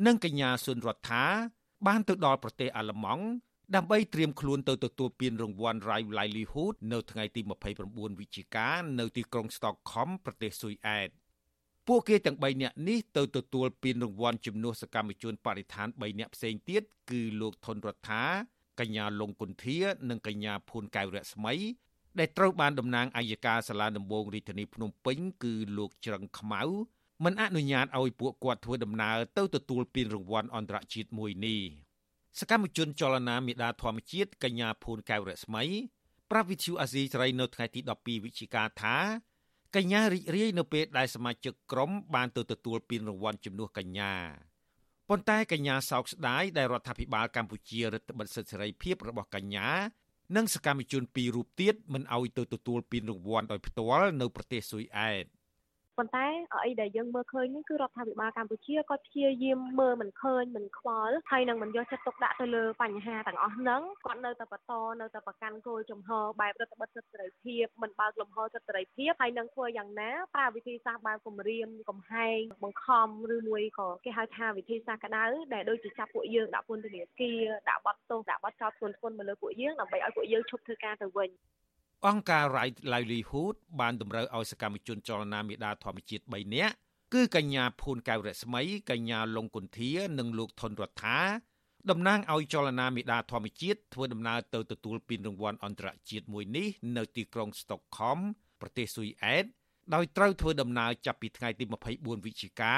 និងកញ្ញាសុនរដ្ឋាបានទៅដល់ប្រទេសអាល្លឺម៉ង់ដើម្បីត្រៀមខ្លួនទៅទទួលពានរង្វាន់ Rai Livelihood នៅថ្ងៃទី29វិច្ឆិកានៅទីក្រុង Stockholm ប្រទេសស៊ុយអែត ពួកគេទាំង3នាក់នេះទៅទទួលពានរង្វាន់ជំនួសសកម្មជនបរិស្ថាន3នាក់ផ្សេងទៀតគឺលោកថនរដ្ឋាកញ្ញាលងគុន្ធា និងកញ្ញាភួនកែវរស្មី ដែលត្រូវបានតំណាងអัยការសាលាដំបងរាជធានីភ្នំពេញគឺលោកច្រឹងខ្មៅមិនអនុញ្ញាតឲ្យពួកគាត់ធ្វើដំណើរទៅទទួលពានរង្វាន់អន្តរជាតិមួយនេះសកម្មជនចលនាមេដាធម្មជាតិកញ្ញាភួនកែវរស្មី ប្រាវិទ្យូអាស៊ីសេរីនៅថ្ងៃទី12វិច្ឆិកាថា កញ្ញារីករាយនៅពេលដែលសមាជិកក្រុមបានទៅទទួលពានរង្វាន់ជំនួសកញ្ញាប៉ុន្តែកញ្ញាសោកស្ដាយដែលរដ្ឋាភិបាលកម្ពុជារដ្ឋបិទសិទ្ធិសេរីភាពរបស់កញ្ញានិងសកម្មជនពីររូបទៀតមិនអោយទៅទទួលពានរង្វាន់ដោយផ្ទាល់នៅប្រទេសស៊ុយអែត ប៉ុន្តែអីដែលយើងមើលឃើញនេះគឺរដ្ឋាភិបាលកម្ពុជាក៏ព្យាយាមមើលមិនឃើញមិនខ្វល់ហើយនឹងមិនយកចិត្តទុកដាក់ទៅលើបញ្ហាទាំងអស់ហ្នឹងគាត់នៅតែបន្តនៅតែប្រកាន់គោលចំហបែបរដ្ឋបិទសិទ្ធិសេរីភាពមិនបើកលំហសិទ្ធិសេរីភាពហើយនឹងធ្វើយ៉ាងណាប្រើវិធីសាស្ត្របែបគម្រាមកំហែងបង្ខំឬមួយក៏គេហៅថាវិធីសាស្ត្រក្តៅដែលដូចជាចាប់ពួកយើងដាក់ពន្ធនាគារដាក់បទទោសដាក់បទចោទធ្ងន់ធ្ងរមកលើពួកយើងដើម្បីឲ្យពួកយើងឈប់ធ្វើការទៅវិញ អង្គការ Right Livelihood បានតម្រូវឲ្យសកម្មជនចលនាមេដាធម្មជាតិ3នាក់គឺកញ្ញាភួនកៅរស្មីកញ្ញាលងគុន្ធា និងលោកថនរដ្ឋាតំណាងឲ្យចលនាមេដាធម្មជាតិធ្វើដំណើរទៅទទួលពានរង្វាន់អន្តរជាតិមួយនេះនៅទីក្រុង Stockholm ប្រទេសស៊ុយអែតដោយត្រូវធ្វើដំណើរចាប់ពីថ្ងៃទី24វិច្ឆិកា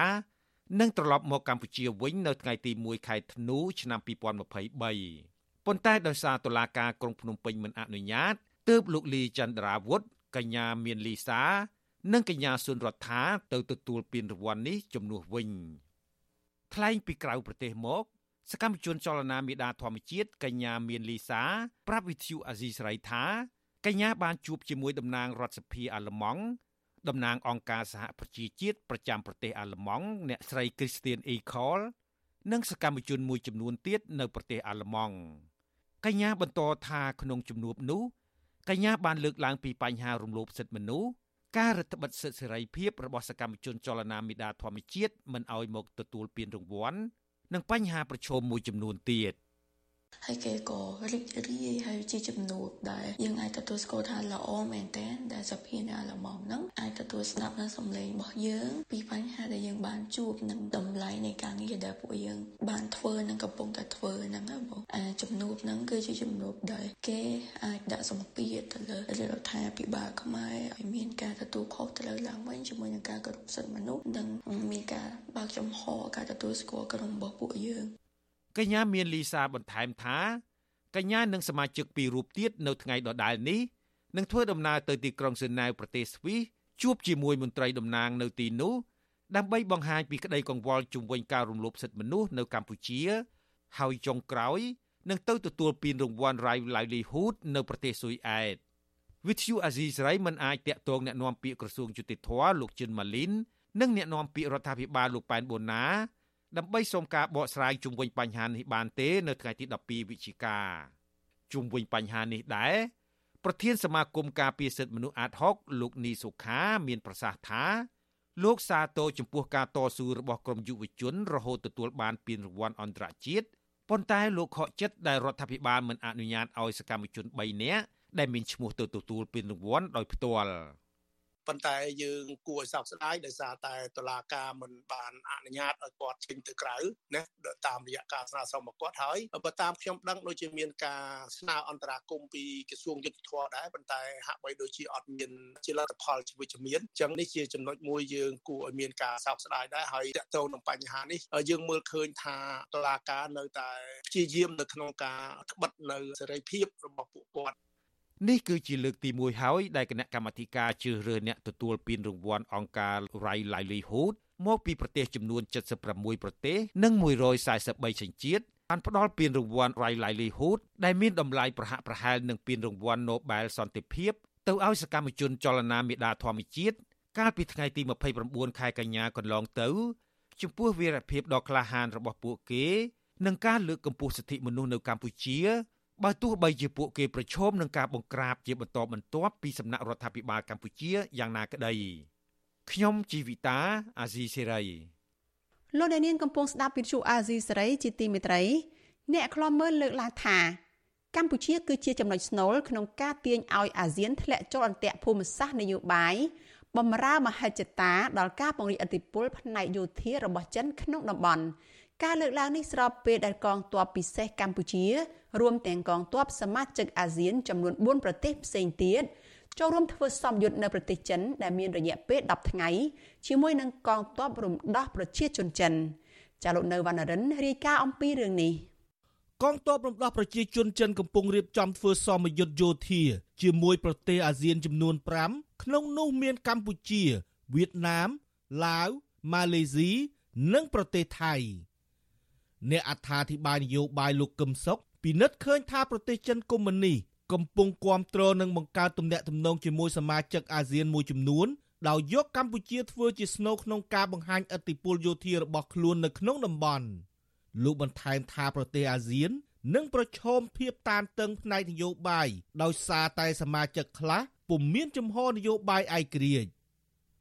និងត្រឡប់មកកម្ពុជាវិញនៅថ្ងៃទី1ខែធ្នូឆ្នាំ2023ប៉ុន្តែដោយសារតុលាការក្រុងភ្នំពេញមិនអនុញ្ញាត ទើបលោកលីចន្ទរាវុធកញ្ញាមានលីសា និងកញ្ញាសុនរដ្ឋាទៅទទួលពានរង្វាន់នេះជំនួសវិញថ្លែងពីក្រៅប្រទេសមក សកម្មជនចលនាមេដាធម្មជាតិកញ្ញាមានលីសា ប្រាប់វិទ្យុអាស៊ីសេរីថាកញ្ញាបានជួបជាមួយតំណាងរដ្ឋសភាអាល្លឺម៉ង់តំណាងអង្គការសហប្រជាជាតិប្រចាំប្រទេសអាល្លឺម៉ង់អ្នកស្រី Christian Eicol និងសកម្មជនមួយចំនួនទៀតនៅប្រទេសអាល្លឺម៉ង់កញ្ញាបន្តថាក្នុងជំនួបនោះ កញ្ញាបានលើកឡើងពីបញ្ហារំលោភសិទ្ធិមនុស្សការរដ្ឋបិទសិទ្ធិសេរីភាពរបស់សកម្មជនចលនាមេដាធម្មជាតិមិនអោយមកទទួលពានរង្វាន់និងបញ្ហាប្រឈមមួយចំនួនទៀត។ ហើយគេក៏រីករាយហើយជាចំនួនដែលយើងអាចទទួលស្គាល់ថាល្អមែនតើដែលសភានៅអាឡម៉ង់ហ្នឹងអាចទទួលស្ដាប់នៅសំឡេងរបស់យើងពីបញ្ហាដែលយើងបានជួបនឹងតម្លៃនៃការងារដែលពួកយើងបានធ្វើនិងកំពុងតែធ្វើហ្នឹងណាបងអាចំនួនហ្នឹងគឺជាចំនួនដែលគេអាចដាក់សម្ពាធទៅលើរដ្ឋាភិបាលខ្មែរឲ្យមានការទទួលខុសត្រូវឡើងវិញជាមួយនឹងការគោរពសិទ្ធិមនុស្សនិងមានការបើកចំហការទទួលស្គាល់ក្រុមរបស់ពួកយើង កញ្ញាមានលីសាបន្ថែមថាកញ្ញានិងសមាជិកពីររូបទៀតនៅថ្ងៃដដែលនេះនឹងធ្វើដំណើរទៅទីក្រុងស៊ឺណែវប្រទេសស្វីសជួបជាមួយមន្ត្រីតំណាងនៅទីនោះដើម្បីបង្ហាញពីក្តីកង្វល់ជុំវិញការរំលោភសិទ្ធិមនុស្សនៅកម្ពុជា ហើយចុងក្រោយនឹងទៅទទួលពានរង្វាន់ Rai Livelihood នៅប្រទេសស៊ុយអែត With you Aziz Rai មិនអាចតាក់ទងអ្នកណែនាំពាក្យក្រសួងយុតិធធម៌លោកជិនម៉ាលីននិងអ្នកណែនាំពាក្យរដ្ឋាភិបាលលោកប៉ែនបូណា ដើម្បីសូមការបកស្រាយជុំវិញបញ្ហានេះបានទេ នៅថ្ងៃទី12វិច្ឆិកាជុំវិញបញ្ហានេះដែរប្រធានសមាគមការពារសិទ្ធិមនុស្សអាត6លោកនីសុខា មានប្រសាសន៍ថាលោកសាទរចំពោះការតស៊ូរបស់ក្រមយុវជន រហូតទទួលបានពានរង្វាន់អន្តរជាតិប៉ុន្តែលោកខកចិត្តដែលរដ្ឋាភិបាលមិនអនុញ្ញាតឲ្យសកម្មជន3នាក់ដែលមានឈ្មោះទៅទទួលពានរង្វាន់ដោយផ្ទាល់ ប៉ុន្តែយើងគួរឲ្យសោកស្ដាយដោយសារតែតុលាការមិនបានអនុញ្ញាតឲ្យគាត់ចេញទៅក្រៅណាតាមរយៈការស្នើសុំរបស់គាត់ហើយបើតាមខ្ញុំដឹងដូចជាមានការស្នើអន្តរាគមន៍ពីក្រសួងយុទ្ធភ័ពដែរប៉ុន្តែហាក់បីដូចជាអត់មានជាលទ្ធផលជាវិជ្ជមានអញ្ចឹងនេះជាចំណុចមួយយើងគួរឲ្យមានការសោកស្ដាយដែរហើយតកតទៅនឹងបញ្ហានេះយើងមើលឃើញថាតុលាការនៅតែព្យាយាមនៅក្នុងការក្បិតនៅសេរីភាពរបស់ពួកគាត់ នេះគឺជាលើកទី1ហើយដែលគណៈកម្មាធិការជ្រើសរើសអ្នកទទួលពានរង្វាន់អង្គការ Rai Livelihood មកពីប្រទេសចំនួន76ប្រទេសនិង143ចិញ្ចៀតបានផ្ដល់ពានរង្វាន់ Rai Livelihood ដែលមានតម្លៃប្រហាក់ប្រហែលនឹងពានរង្វាន់ Nobel សន្តិភាពទៅឲ្យសកម្មជនចលនាមេដាធម្មជាតិកាលពីថ្ងៃទី29ខែកញ្ញាកន្លងទៅចំពោះវីរភាពដ៏ក្លាហានរបស់ពួកគេ និងការលើកកម្ពស់សិទ្ធិមនុស្សនៅកម្ពុជា បើទោះបីជាពួកគេប្រឈមនឹងការបង្ក្រាបជាបន្តបន្ទាប់ពីសំណាក់រដ្ឋាភិបាលកម្ពុជាយ៉ាងណាក្តីខ្ញុំជីវិតាអាស៊ីសេរីលោកអ្នកនាងកំពុងស្ដាប់វិទ្យុអាស៊ីសេរីជាទីមេត្រីអ្នកខ្លំមើលលើកឡើងថាកម្ពុជាគឺជាចំណុចស្នូលក្នុងការទាញឲ្យអាស៊ានធ្លាក់ចូលអន្ទាក់ភូមិសាស្ត្រនយោបាយបំរើមហិច្ឆតាដល់ការពង្រីកឥទ្ធិពលផ្នែកយោធារបស់ចិនក្នុងតំបន់ ការលើកឡើងនេះស្របពេលដែលកងទ័ពពិសេសកម្ពុជា រួមទាំងកងទ័ពសមាជិកអាស៊ានចំនួន4ប្រទេសផ្សេងទៀតចូលរួមធ្វើសម្ពយុទ្ធនៅប្រទេសចិនដែលមានរយៈពេល10ថ្ងៃជាមួយនឹងកងទ័ពរំដោះប្រជាជនចិនចាលោកនៅវណ្ណរិនរាយការណ៍អំពីរឿងនេះកងទ័ពរំដោះប្រជាជនចិនកំពុងរៀបចំធ្វើសមយុទ្ធយោធា ជាមួយប្រទេសអាស៊ានចំនួន5ក្នុងនោះមានកម្ពុជាវៀតណាមឡាវម៉ាឡេស៊ីនិងប្រទេសថៃ អ្នកអត្ថាធិប្បាយនយោបាយលោកកឹមសុខពិនិត្យឃើញថាប្រទេសចិនកុម្មុយនីសកំពុងគាំទ្រនិងបង្កើតទំនាក់ទំនងជាមួយសមាជិកអាស៊ានមួយចំនួនដោយយកកម្ពុជាធ្វើជាស្នូលក្នុងការបង្ហាញឥទ្ធិពលយោធារបស់ខ្លួននៅក្នុងតំបន់លោកបន្ថែមថាប្រទេសអាស៊ាននឹងប្រឈមភាពតានតឹងផ្នែកនយោបាយដោយសារតែសមាជិកខ្លះពុំមានជំហរនយោបាយឯករាជ្យ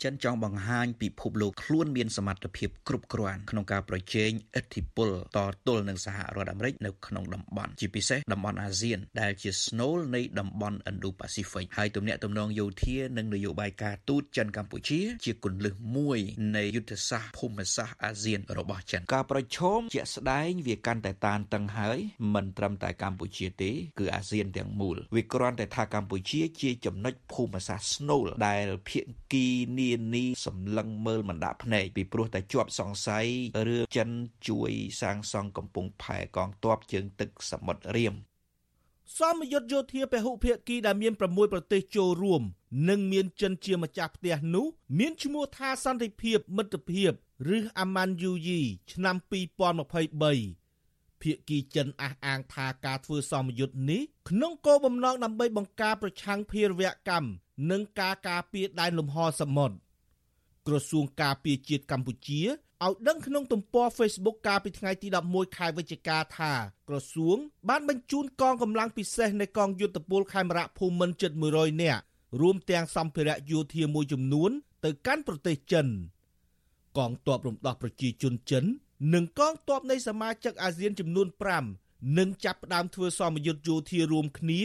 ចិនចង់បង្ហាញពិភពលោកខ្លួនមានសមត្ថភាពគ្រប់គ្រាន់ក្នុងការប្រជែងឥទ្ធិពលតទល់នឹងសហរដ្ឋអាមេរិកនៅក្នុងតំបន់ជាពិសេសតំបន់អាស៊ាន ដែលជាស្នូលនៃតំបន់ Indo-Pacific ហើយទំនាក់ទំនងយោធានិងនយោបាយការទូតចិនកម្ពុជា ជាគន្លឹះមួយនៃយុទ្ធសាស្ត្រភូមិសាស្ត្រអាស៊ានរបស់ចិនការប្រជុំជាក់ស្ដែងវាកាន់តែតានតឹងហើយមិនត្រឹមតែកម្ពុជាទេគឺអាស៊ានទាំងមូលវាគ្រាន់តែថាកម្ពុជាជាចំណុចភូមិសាស្ត្រស្នូលដែលភាគីនានីសម្លឹងមើលមិនដាក់ភ្នែកពីព្រោះតែជាប់សង្ស័យរឿងចិនជួយសាងសង់កំពង់ផែកងទ័ពជើងទឹកសមុទ្ររៀមសមយុទ្ធយោធាពហុភាគីដែលមាន6ប្រទេសចូលរួមនិងមានចិនជាម្ចាស់ផ្ទះនោះមានឈ្មោះថាសន្តិភាពមិត្តភាពឬអាម៉ាន់យូយីឆ្នាំ2023ភាគីចិនអះអាងថាការធ្វើសមយុទ្ធនេះក្នុងគោលបំណងដើម្បីបង្ការប្រឆាំងភេរវកម្ម និងការការពារដែនលំហសមុទ្រក្រសួងការពារជាតិកម្ពុជាឲ្យដឹងក្នុងទំព័រ Facebook កាលពីថ្ងៃទី11ខែវិច្ឆិកាថាក្រសួងបានបញ្ជូនកងកម្លាំងពិសេសនៃកងយុទ្ធពលខេមរៈភូមិន្ទជិត100នាក់រួមទាំងសម្ភារៈយោធាមួយចំនួន ទៅកាន់ប្រទេសចិនកងទ័ពរំដោះប្រជាជនចិន និងកងទ័ពនៃសមាជិកអាស៊ានចំនួន5នឹងចាប់ផ្ដើមធ្វើសមយុទ្ធយោធារួមគ្នា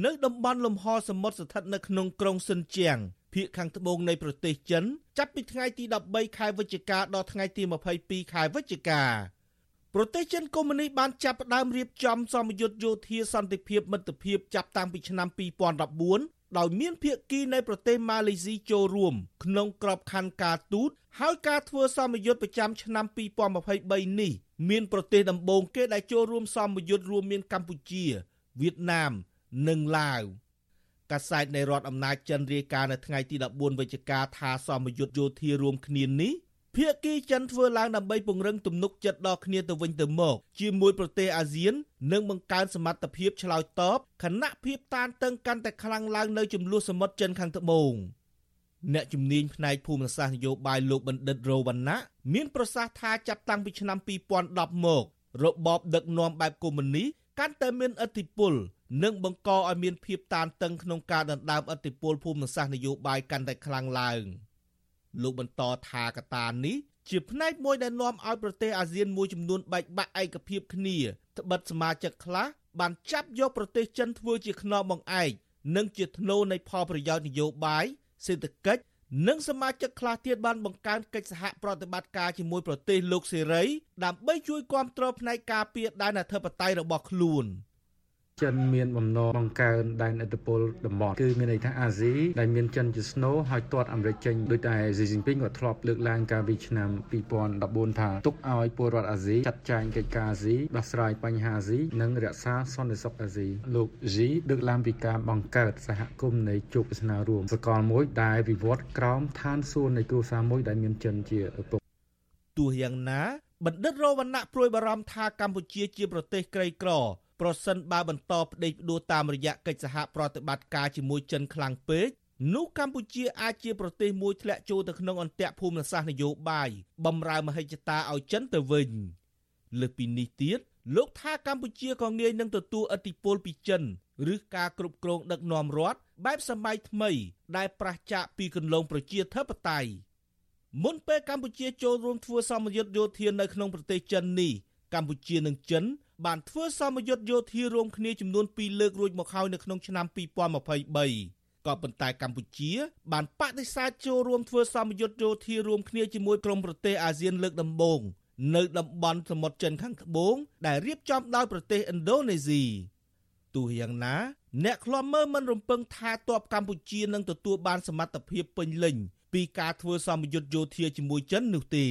នៅតំបន់លំហសមុទ្រស្ថិតនៅក្នុងក្រុងសិនជាងភាគខាងត្បូងនៃប្រទេសចិនចាប់ពីថ្ងៃទី13ខែវិច្ឆិកាដល់ថ្ងៃទី22ខែវិច្ឆិកាប្រទេសចិនកុម្មុយនីសបានចាប់ផ្ដើមរៀបចំសមយុទ្ធយោធាសន្តិភាពមិត្តភាពចាប់តាំងពីឆ្នាំ2014ដោយមានភាគីនៃប្រទេសម៉ាឡេស៊ីចូលរួមក្នុងក្របខ័ណ្ឌការទូតហើយការធ្វើសមយុទ្ធប្រចាំឆ្នាំ2023នេះមានប្រទេសដំបូងគេដែលចូលរួមសមយុទ្ធរួមមានកម្ពុជាវៀតណាម និងឡាវកាសែតនៃរដ្ឋអំណាចចិនរាយការណ៍នៅថ្ងៃទី14វិច្ឆិកាថាសមយុទ្ធយោធារួមគ្នានេះភាគីចិនធ្វើឡើងដើម្បីពង្រឹងទំនុកចិត្តដល់គ្នាទៅវិញទៅមកជាមួយប្រទេសអាស៊ាន និងបង្កើនសមត្ថភាពឆ្លើយតបខណៈភាពតានតឹងកាន់តែខ្លាំងឡើងនៅចំនួនសមុទ្រចិនខាងត្បូងអ្នកជំនាញផ្នែកភូមិសាស្ត្រនយោបាយលោកបណ្ឌិតរោវណ្ណៈមានប្រសាសន៍ថាចាប់តាំងពីឆ្នាំ2010មក របបដឹកនាំបែបកុម្មុយនីសកាន់តែមានឥទ្ធិពល និងបង្កឲ្យមានភាពតានតឹងក្នុងការដណ្ដើមអធិបុលភូមិសាស្ត្រនយោបាយកាន់តែខ្លាំងឡើងលោកបន្តថាកត្តានេះជាផ្នែកមួយដែលនាំឲ្យប្រទេសអាស៊ានមួយចំនួនបែកបាក់ឯកភាពគ្នាត្បិតសមាជិកខ្លះបានចាប់យកប្រទេសចិនធ្វើជាខ្នងបង្អែកនិងជាធ្នូនៃផលប្រយោជន៍នយោបាយសេដ្ឋកិច្ចនិងសមាជិកខ្លះទៀតបានបង្កើនកិច្ចសហប្រតិបត្តិការជាមួយប្រទេសលោកសេរីដើម្បីជួយគាំទ្រផ្នែកការពារដែនអធិបតេយ្យរបស់ខ្លួន។ ចិនមានបំណងបង្កើនដែនឥទ្ធិពលតំបន់គឺមានន័យថាអាស៊ីដែលមានចិនជាស្នូហើយទាត់អាមេរិកចេញដោយតែស៊ីជីនពីងក៏ធ្លាប់លើកឡើងកាលពីឆ្នាំ2014ថាទុកឲ្យពលរដ្ឋអាស៊ីចាត់ចែងកិច្ចការអាស៊ីដោះស្រាយបញ្ហាអាស៊ីនិងរក្សាសន្តិសុខអាស៊ីលោកជីលើកឡើងពីការបង្កើតសហគមន៍នៃជោគវាសនារួមសកលមួយដែលវិវត្តក្រោមឋានសួគ៌នៃគ្រួសារមួយដែលមានចិនជាឪពុកទោះយ៉ាងណាបណ្ឌិតរវណ្ណៈព្រួយបារម្ភថាកម្ពុជាជាប្រទេសក្រីក្រ ប្រសិនបើបន្តផ្ដេកផ្ដួលតាមរយៈកិច្ចសហប្រតិបត្តិការជាមួយចិនខ្លាំងពេកនោះកម្ពុជាអាចជាប្រទេសមួយធ្លាក់ចូលទៅក្នុងអន្ទាក់ភូមិសាស្ត្រនយោបាយបំរើមហិច្ឆតាឲ្យចិនទៅវិញលើសពីនេះទៀតលោកថាកម្ពុជាក៏ងាយនឹងទទួលឥទ្ធិពលពីចិនឬការគ្រប់គ្រងដឹកនាំរដ្ឋបែបសម័យថ្មី ដែលប្រឆាចពីគន្លងប្រជាធិបតេយ្យមុនពេលកម្ពុជាចូលរួមធ្វើសម្ពយុទ្ធយោធានៅក្នុងប្រទេសចិននេះកម្ពុជានិងចិន បានធ្វើសមយុទ្ធយោធារួមគ្នាចំនួន2លើករួចមកហើយនៅក្នុងឆ្នាំ2023ក៏ប៉ុន្តែកម្ពុជា បានបដិសេធចូលរួមធ្វើសមយុទ្ធយោធារួមគ្នាជាមួយក្រុមប្រទេសអាស៊ានលើកដំបូងនៅតំបន់សមុទ្រចិនខាងត្បូងដែលរៀបចំដោយប្រទេសឥណ្ឌូនេស៊ីទោះយ៉ាងណា អ្នកខ្លាំមើលមិនរំពឹងថាទ័ពកម្ពុជានឹងទទួលបានសមត្ថភាពពេញលេញពីការធ្វើសមយុទ្ធយោធាជាមួយចិននោះទេ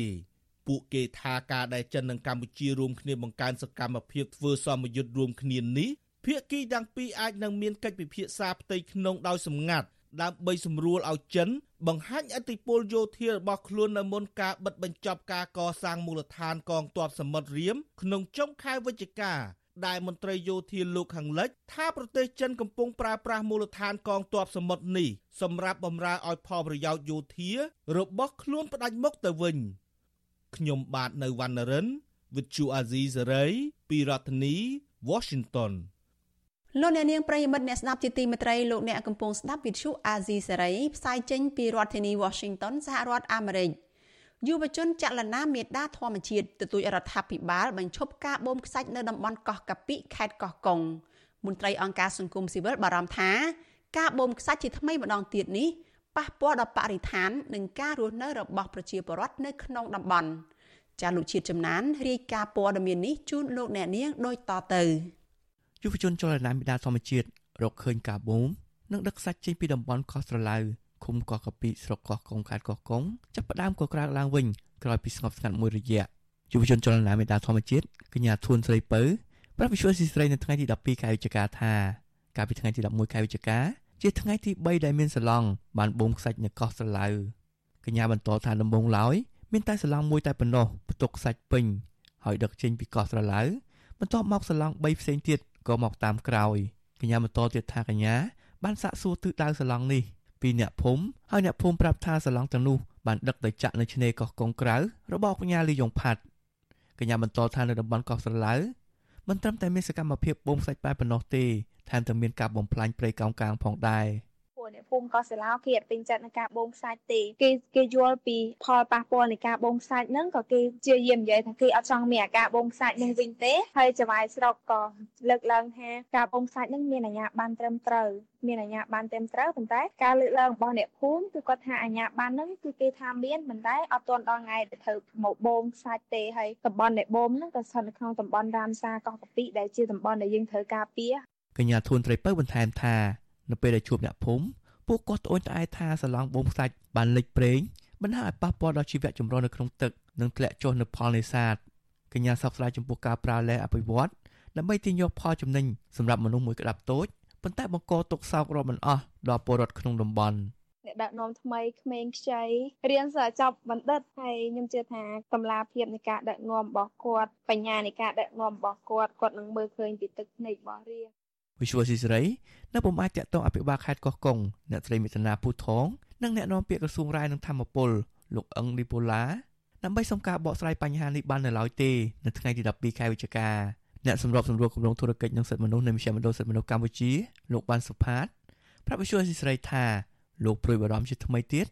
ពួកគេថាការដែលចិននិងកម្ពុជារួមគ្នាបង្កើនសកម្មភាពធ្វើសមយុទ្ធរួមគ្នានេះភាគីទាំងពីរអាចនឹងមានកិច្ចពិភាក្សាផ្ទៃក្នុងដោយសម្ងាត់ដើម្បីសម្រួលឲ្យចិន បង្ហាញអធិបុលយោធារបស់ខ្លួននៅមុនការបិទបញ្ចប់ការកសាងមូលដ្ឋានកងទ័ពសមុទ្ររៀមក្នុងចុងខែវិច្ឆិកាដែលមន្ត្រីយោធាលោកខាងលិចថាប្រទេសចិនកំពុងប្រើប្រាស់មូលដ្ឋានកងទ័ពសមុទ្រនេះសម្រាប់បម្រើឲ្យផលប្រយោជន៍យោធារបស់ខ្លួនផ្ដាច់មុខទៅវិញ។ ខ្ញុំបាទនៅវណ្ណរិន With Chu Azizi Saray ពីរដ្ឋធានី Washington លោកអ្នកនាងប្រិយមិត្តអ្នកស្ដាប់ជាទីមេត្រីលោកអ្នកកំពុងស្ដាប់វិទ្យុអាស៊ីសេរីផ្សាយចេញពីរដ្ឋធានី Washington សហរដ្ឋអាមេរិកយុវជនចលនាមេដាធម្មជាតិទទូចរដ្ឋាភិបាលបញ្ឈប់ការបូមខ្សាច់នៅតំបន់កោះកាពិខេត្តកោះកុងមន្ត្រីអង្គការសង្គមស៊ីវិលបារម្ភថា ការបូមខ្សាច់ជាថ្មីម្ដងទៀតនេះ ប៉ះពាល់ដល់បរិស្ថាន និងការរស់នៅរបស់ប្រជាពលរដ្ឋនៅក្នុងតំបន់ចាលោកជាតិចំណានរាយការណ៍ព័ត៌មាននេះជូនលោកអ្នកនាងដូចតទៅយុវជនចលនាមេដាធម្មជាតិរកឃើញការបូមនិងដឹកសាច់ចេញពីតំបន់កោះស្រឡៅឃុំកោះកាពីស្រុកកោះកុងខេត្តកោះកុងចាប់ផ្ដើមក៏ក្រើកឡើងវិញក្រោយពីស្ងប់ស្ងាត់មួយរយៈយុវជនចលនាមេដាធម្មជាតិកញ្ញាធួនស្រីពៅប្រាប់វិសុយស៊ីស្រីនៅថ្ងៃទី12ខែវិច្ឆិកាថាកាលពីថ្ងៃទី11ខែវិច្ឆិកា ជាថ្ងៃទី3ដែលមានសឡង់បានបូមខ្សាច់នៅកោះស្រឡៅកញ្ញាបន្តថាដំបងឡើយមានតែសឡង់មួយតែប៉ុណ្ណោះផ្ទុកសាច់ពេញហើយដឹកចេញពីកោះស្រឡៅបន្ទាប់មកសឡង់3ផ្សេងទៀតក៏មកតាមក្រោយកញ្ញាបន្តទៀតថាកញ្ញាបានសាកសួរទិសដៅសឡង់នេះពីអ្នកភូមិហើយអ្នកភូមិប្រាប់ថាសឡង់ទាំងនោះបានដឹកទៅចាក់នៅឆ្នេរកោះកុងក្រៅរបស់កញ្ញាលីយ៉ុងផាត់កញ្ញាបន្តថានៅតំបន់កោះស្រឡៅ មិនត្រឹមតែមានសកម្មភាពបូមសាច់បែបប៉ុណ្ណោះទេថែមទាំងមានការបំផ្លាញព្រៃកោងកាងផងដែរពួក អ្នកភូមិកោះសាឡាគេអត់ពេញចិត្តនឹងការបូមខ្សាច់ទេគេគេយល់ពីផលប៉ះពាល់នៃការបូមខ្សាច់ហ្នឹងក៏គេជាយាមនិយាយថាគេអត់ចង់មានអាការបូមខ្សាច់នឹងវិញទេហើយចវាយស្រុកក៏លើកឡើងថាការបូមខ្សាច់ហ្នឹងមានអាជ្ញាប័ណ្ណត្រឹមត្រូវមានអាជ្ញាប័ណ្ណត្រឹមត្រូវប៉ុន្តែការលើកឡើងរបស់អ្នកភូមិគឺគាត់ថាអាជ្ញាប័ណ្ណហ្នឹងគឺគេថាមានប៉ុន្តែអត់ទាន់ដល់ថ្ងៃដែលត្រូវមកបូមខ្សាច់ទេហើយតំបន់ដែលបូមហ្នឹងក៏ស្ថិតនៅក្នុងតំបន់រាមសាកោះកាពីដែលជាតំបន់ដែលយើងត្រូវការពារកញ្ញាធួនត្រីពៅបន្ថែមថានៅពេលដែលជួបអ្នកភូមិ ពួកគាត់ត្អូញត្អែថាសឡងបូមខ្សាច់បានលិចប្រេងបណ្ដាលឲ្យប៉ះពាល់ដល់ជីវៈចម្រុះនៅក្នុងទឹកនិងធ្លាក់ចុះនៅផលនេសាទកញ្ញាសោកស្ដាយចំពោះការប្រើលែអភិវឌ្ឍដើម្បីទាញយកផលចំណេញសម្រាប់មនុស្សមួយក្តាប់តូចប៉ុន្តែបង្កទុកសោករាប់មិនអស់ដល់ពលរដ្ឋក្នុងតំបន់អ្នកដឹកនាំថ្មីក្មេងខ្ចីរៀនសិស្សចប់បណ្ឌិតហើយខ្ញុំជឿថាកម្លាភាពនៃការដឹកនាំរបស់គាត់បញ្ញានៃការដឹកនាំរបស់គាត់គាត់នឹងមើលឃើញពីទឹកភ្នែករបស់រា វិសុវស៊ីសេរីនៅពុំអាចតាក់ទងអភិបាលខេត្តកោះកុងអ្នកស្រីមេតនាពូថងនិងអ្នកនាំពាក្យក្រសួងរាយនឹងធម្មពលលោកអឹងលីប៉ូឡាដើម្បីសុំការបកស្រាយបញ្ហានេះបាននៅឡើយទេនៅថ្ងៃទី12ខែវិច្ឆិកាអ្នកសម្របសម្រួលគម្រោងធុរកិច្ចនិងសិទ្ធិមនុស្សនៃមជ្ឈមណ្ឌលសិទ្ធិមនុស្សកម្ពុជាលោកបានសុផាតប្រាប់វិសុវស៊ីសេរីថាលោកព្រួយបារម្ភជាថ្មីទៀត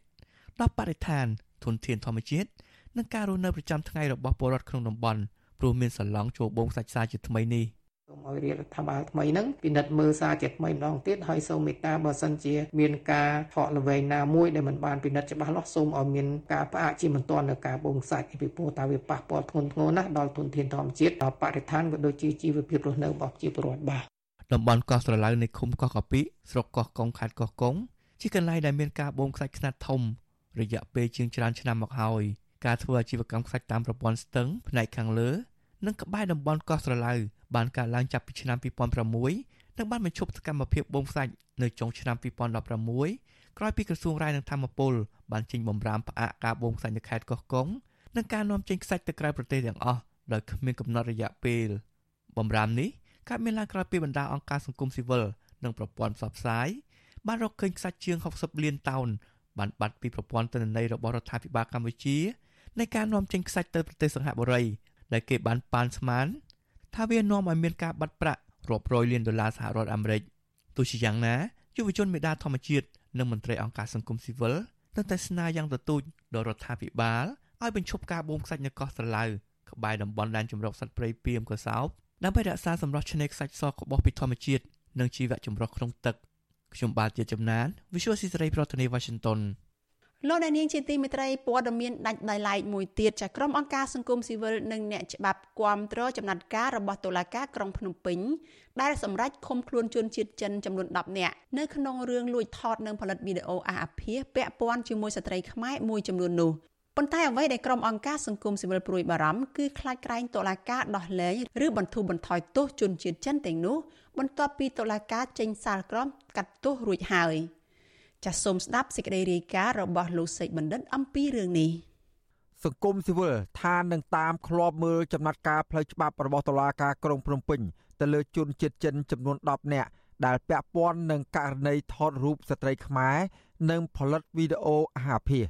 ដល់បរិស្ថានធនធានធម្មជាតិនិងការរស់នៅប្រចាំថ្ងៃរបស់ពលរដ្ឋក្នុងតំបន់ព្រោះមានសឡង់ចូលបងសាច់សាជាថ្មីនេះ ឲ្យរាជរដ្ឋាភិបាលថ្មីហ្នឹងពិនិត្យមើលសារជាថ្មីម្ដងទៀតហើយសូមមេត្តាបើសិនជាមានការថកល្វែងណាមួយដែលមិនបានពិនិត្យច្បាស់លាស់សូមឲ្យមានការផ្អាកជាមិនទាន់នៅការបូមខ្សាច់ពីព្រោះតើវាប៉ះពាល់ធ្ងន់ធ្ងរណាស់ដល់ទុនធានធម្មជាតិដល់បរិស្ថានក៏ដូចជាជីវភាពរស់នៅរបស់ប្រជាពលរដ្ឋបាទតំបន់កោះស្រឡៅនៃឃុំកោះកាពីស្រុកកោះកុងខេត្តកោះកុងជាកន្លែងដែលមានការបូមខ្សាច់ខ្នាតធំ រយៈពេលជាងច្រើនឆ្នាំមកហើយការធ្វើអាជីវកម្មខ្សាច់តាមប្រព័ន្ធស្ទឹងផ្នែកខាងលើ និងក្បែរតំបន់កោះស្រឡៅ បានកើតឡើងចាប់ពីឆ្នាំ2006និងបានបញ្ឈប់សកម្មភាពបូមខ្សាច់នៅចុងឆ្នាំ2016ក្រោយពីក្រសួងរាយនឹងធម្មពលបានចេញបំរាមផ្អាកការបូមខ្សាច់នៅខេត្តកោះកុងនិងការនាំចេញខ្សាច់ទៅក្រៅប្រទេសទាំងអស់ដោយគ្មានកំណត់រយៈពេលបំរាមនេះកើតមានឡើងក្រោយពីបណ្ដាអង្គការសង្គមស៊ីវិលនិងប្រព័ន្ធផ្សព្វផ្សាយបានរកឃើញខ្សាច់ជាង60លានតោនបានបាត់ពីប្រព័ន្ធទិន្នន័យរបស់រដ្ឋាភិបាលកម្ពុជានៃការនាំចេញខ្សាច់ទៅប្រទេសសិង្ហបុរីដែលគេបានប៉ាន់ស្មាន ថាវានាំឲ្យមានការបាត់ប្រាក់រាប់រយលានដុល្លារសហរដ្ឋអាមេរិកទោះជាយ៉ាងណាយុវជនមេដាធម្មជាតិនិងមន្ត្រីអង្គការសង្គមស៊ីវិលនៅតែស្នើយ៉ាងទទូចដល់រដ្ឋាភិបាលឲ្យបញ្ឈប់ការបូមខ្សាច់នៅកោះស្រឡៅក្បែរតំបន់ដែនជម្រកសត្វព្រៃពីមកសោបដើម្បីរក្សាសម្រស់ឆ្នេរខ្សាច់សក្បុសពីធម្មជាតិនិងជីវៈចម្រុះក្នុងទឹកខ្ញុំបាទជាចំណាន Visual Society ប្រធានាទី Washington លោកអ្នកនាងជាទីមេត្រីព័ត៌មានដាច់ដោយឡែកមួយទៀតចាក្រុមអង្គការសង្គមស៊ីវិលនិងអ្នកច្បាប់គាំទ្រចំណាត់ការរបស់តុលាការក្រុងភ្នំពេញដែលសម្រេចឃុំខ្លួនជនជាតិចិនចំនួន10នាក់នៅក្នុងរឿងលួចថតនិងផលិតវីដេអូអាអាភាសពាក់ព័ន្ធជាមួយស្ត្រីខ្មែរមួយចំនួននោះប៉ុន្តែអ្វីដែលក្រុមអង្គការសង្គមស៊ីវិលព្រួយបារម្ភគឺខ្លាចក្រែងតុលាការដោះលែងឬបន្ធូរបន្ថយទោសជនជាតិចិនទាំងនោះបន្ទាប់ពីតុលាការចេញសាលក្រមកាត់ទោសរួចហើយ។ ចាសសូមស្ដាប់សេចក្តីរាយការណ៍របស់លោកសេកបណ្ឌិតអំពីរឿងនេះសង្គមស៊ីវិលថានឹងតាមឃ្លាំមើលចំណាត់ការផ្លូវច្បាប់របស់តុលាការក្រុងភ្នំពេញទៅលើជនជាតិចិនចំនួន10នាក់ដែលពាក់ព័ន្ធនឹងករណីថតរូបស្ត្រីខ្មែរនិងផលិតវីដេអូអាហារភាស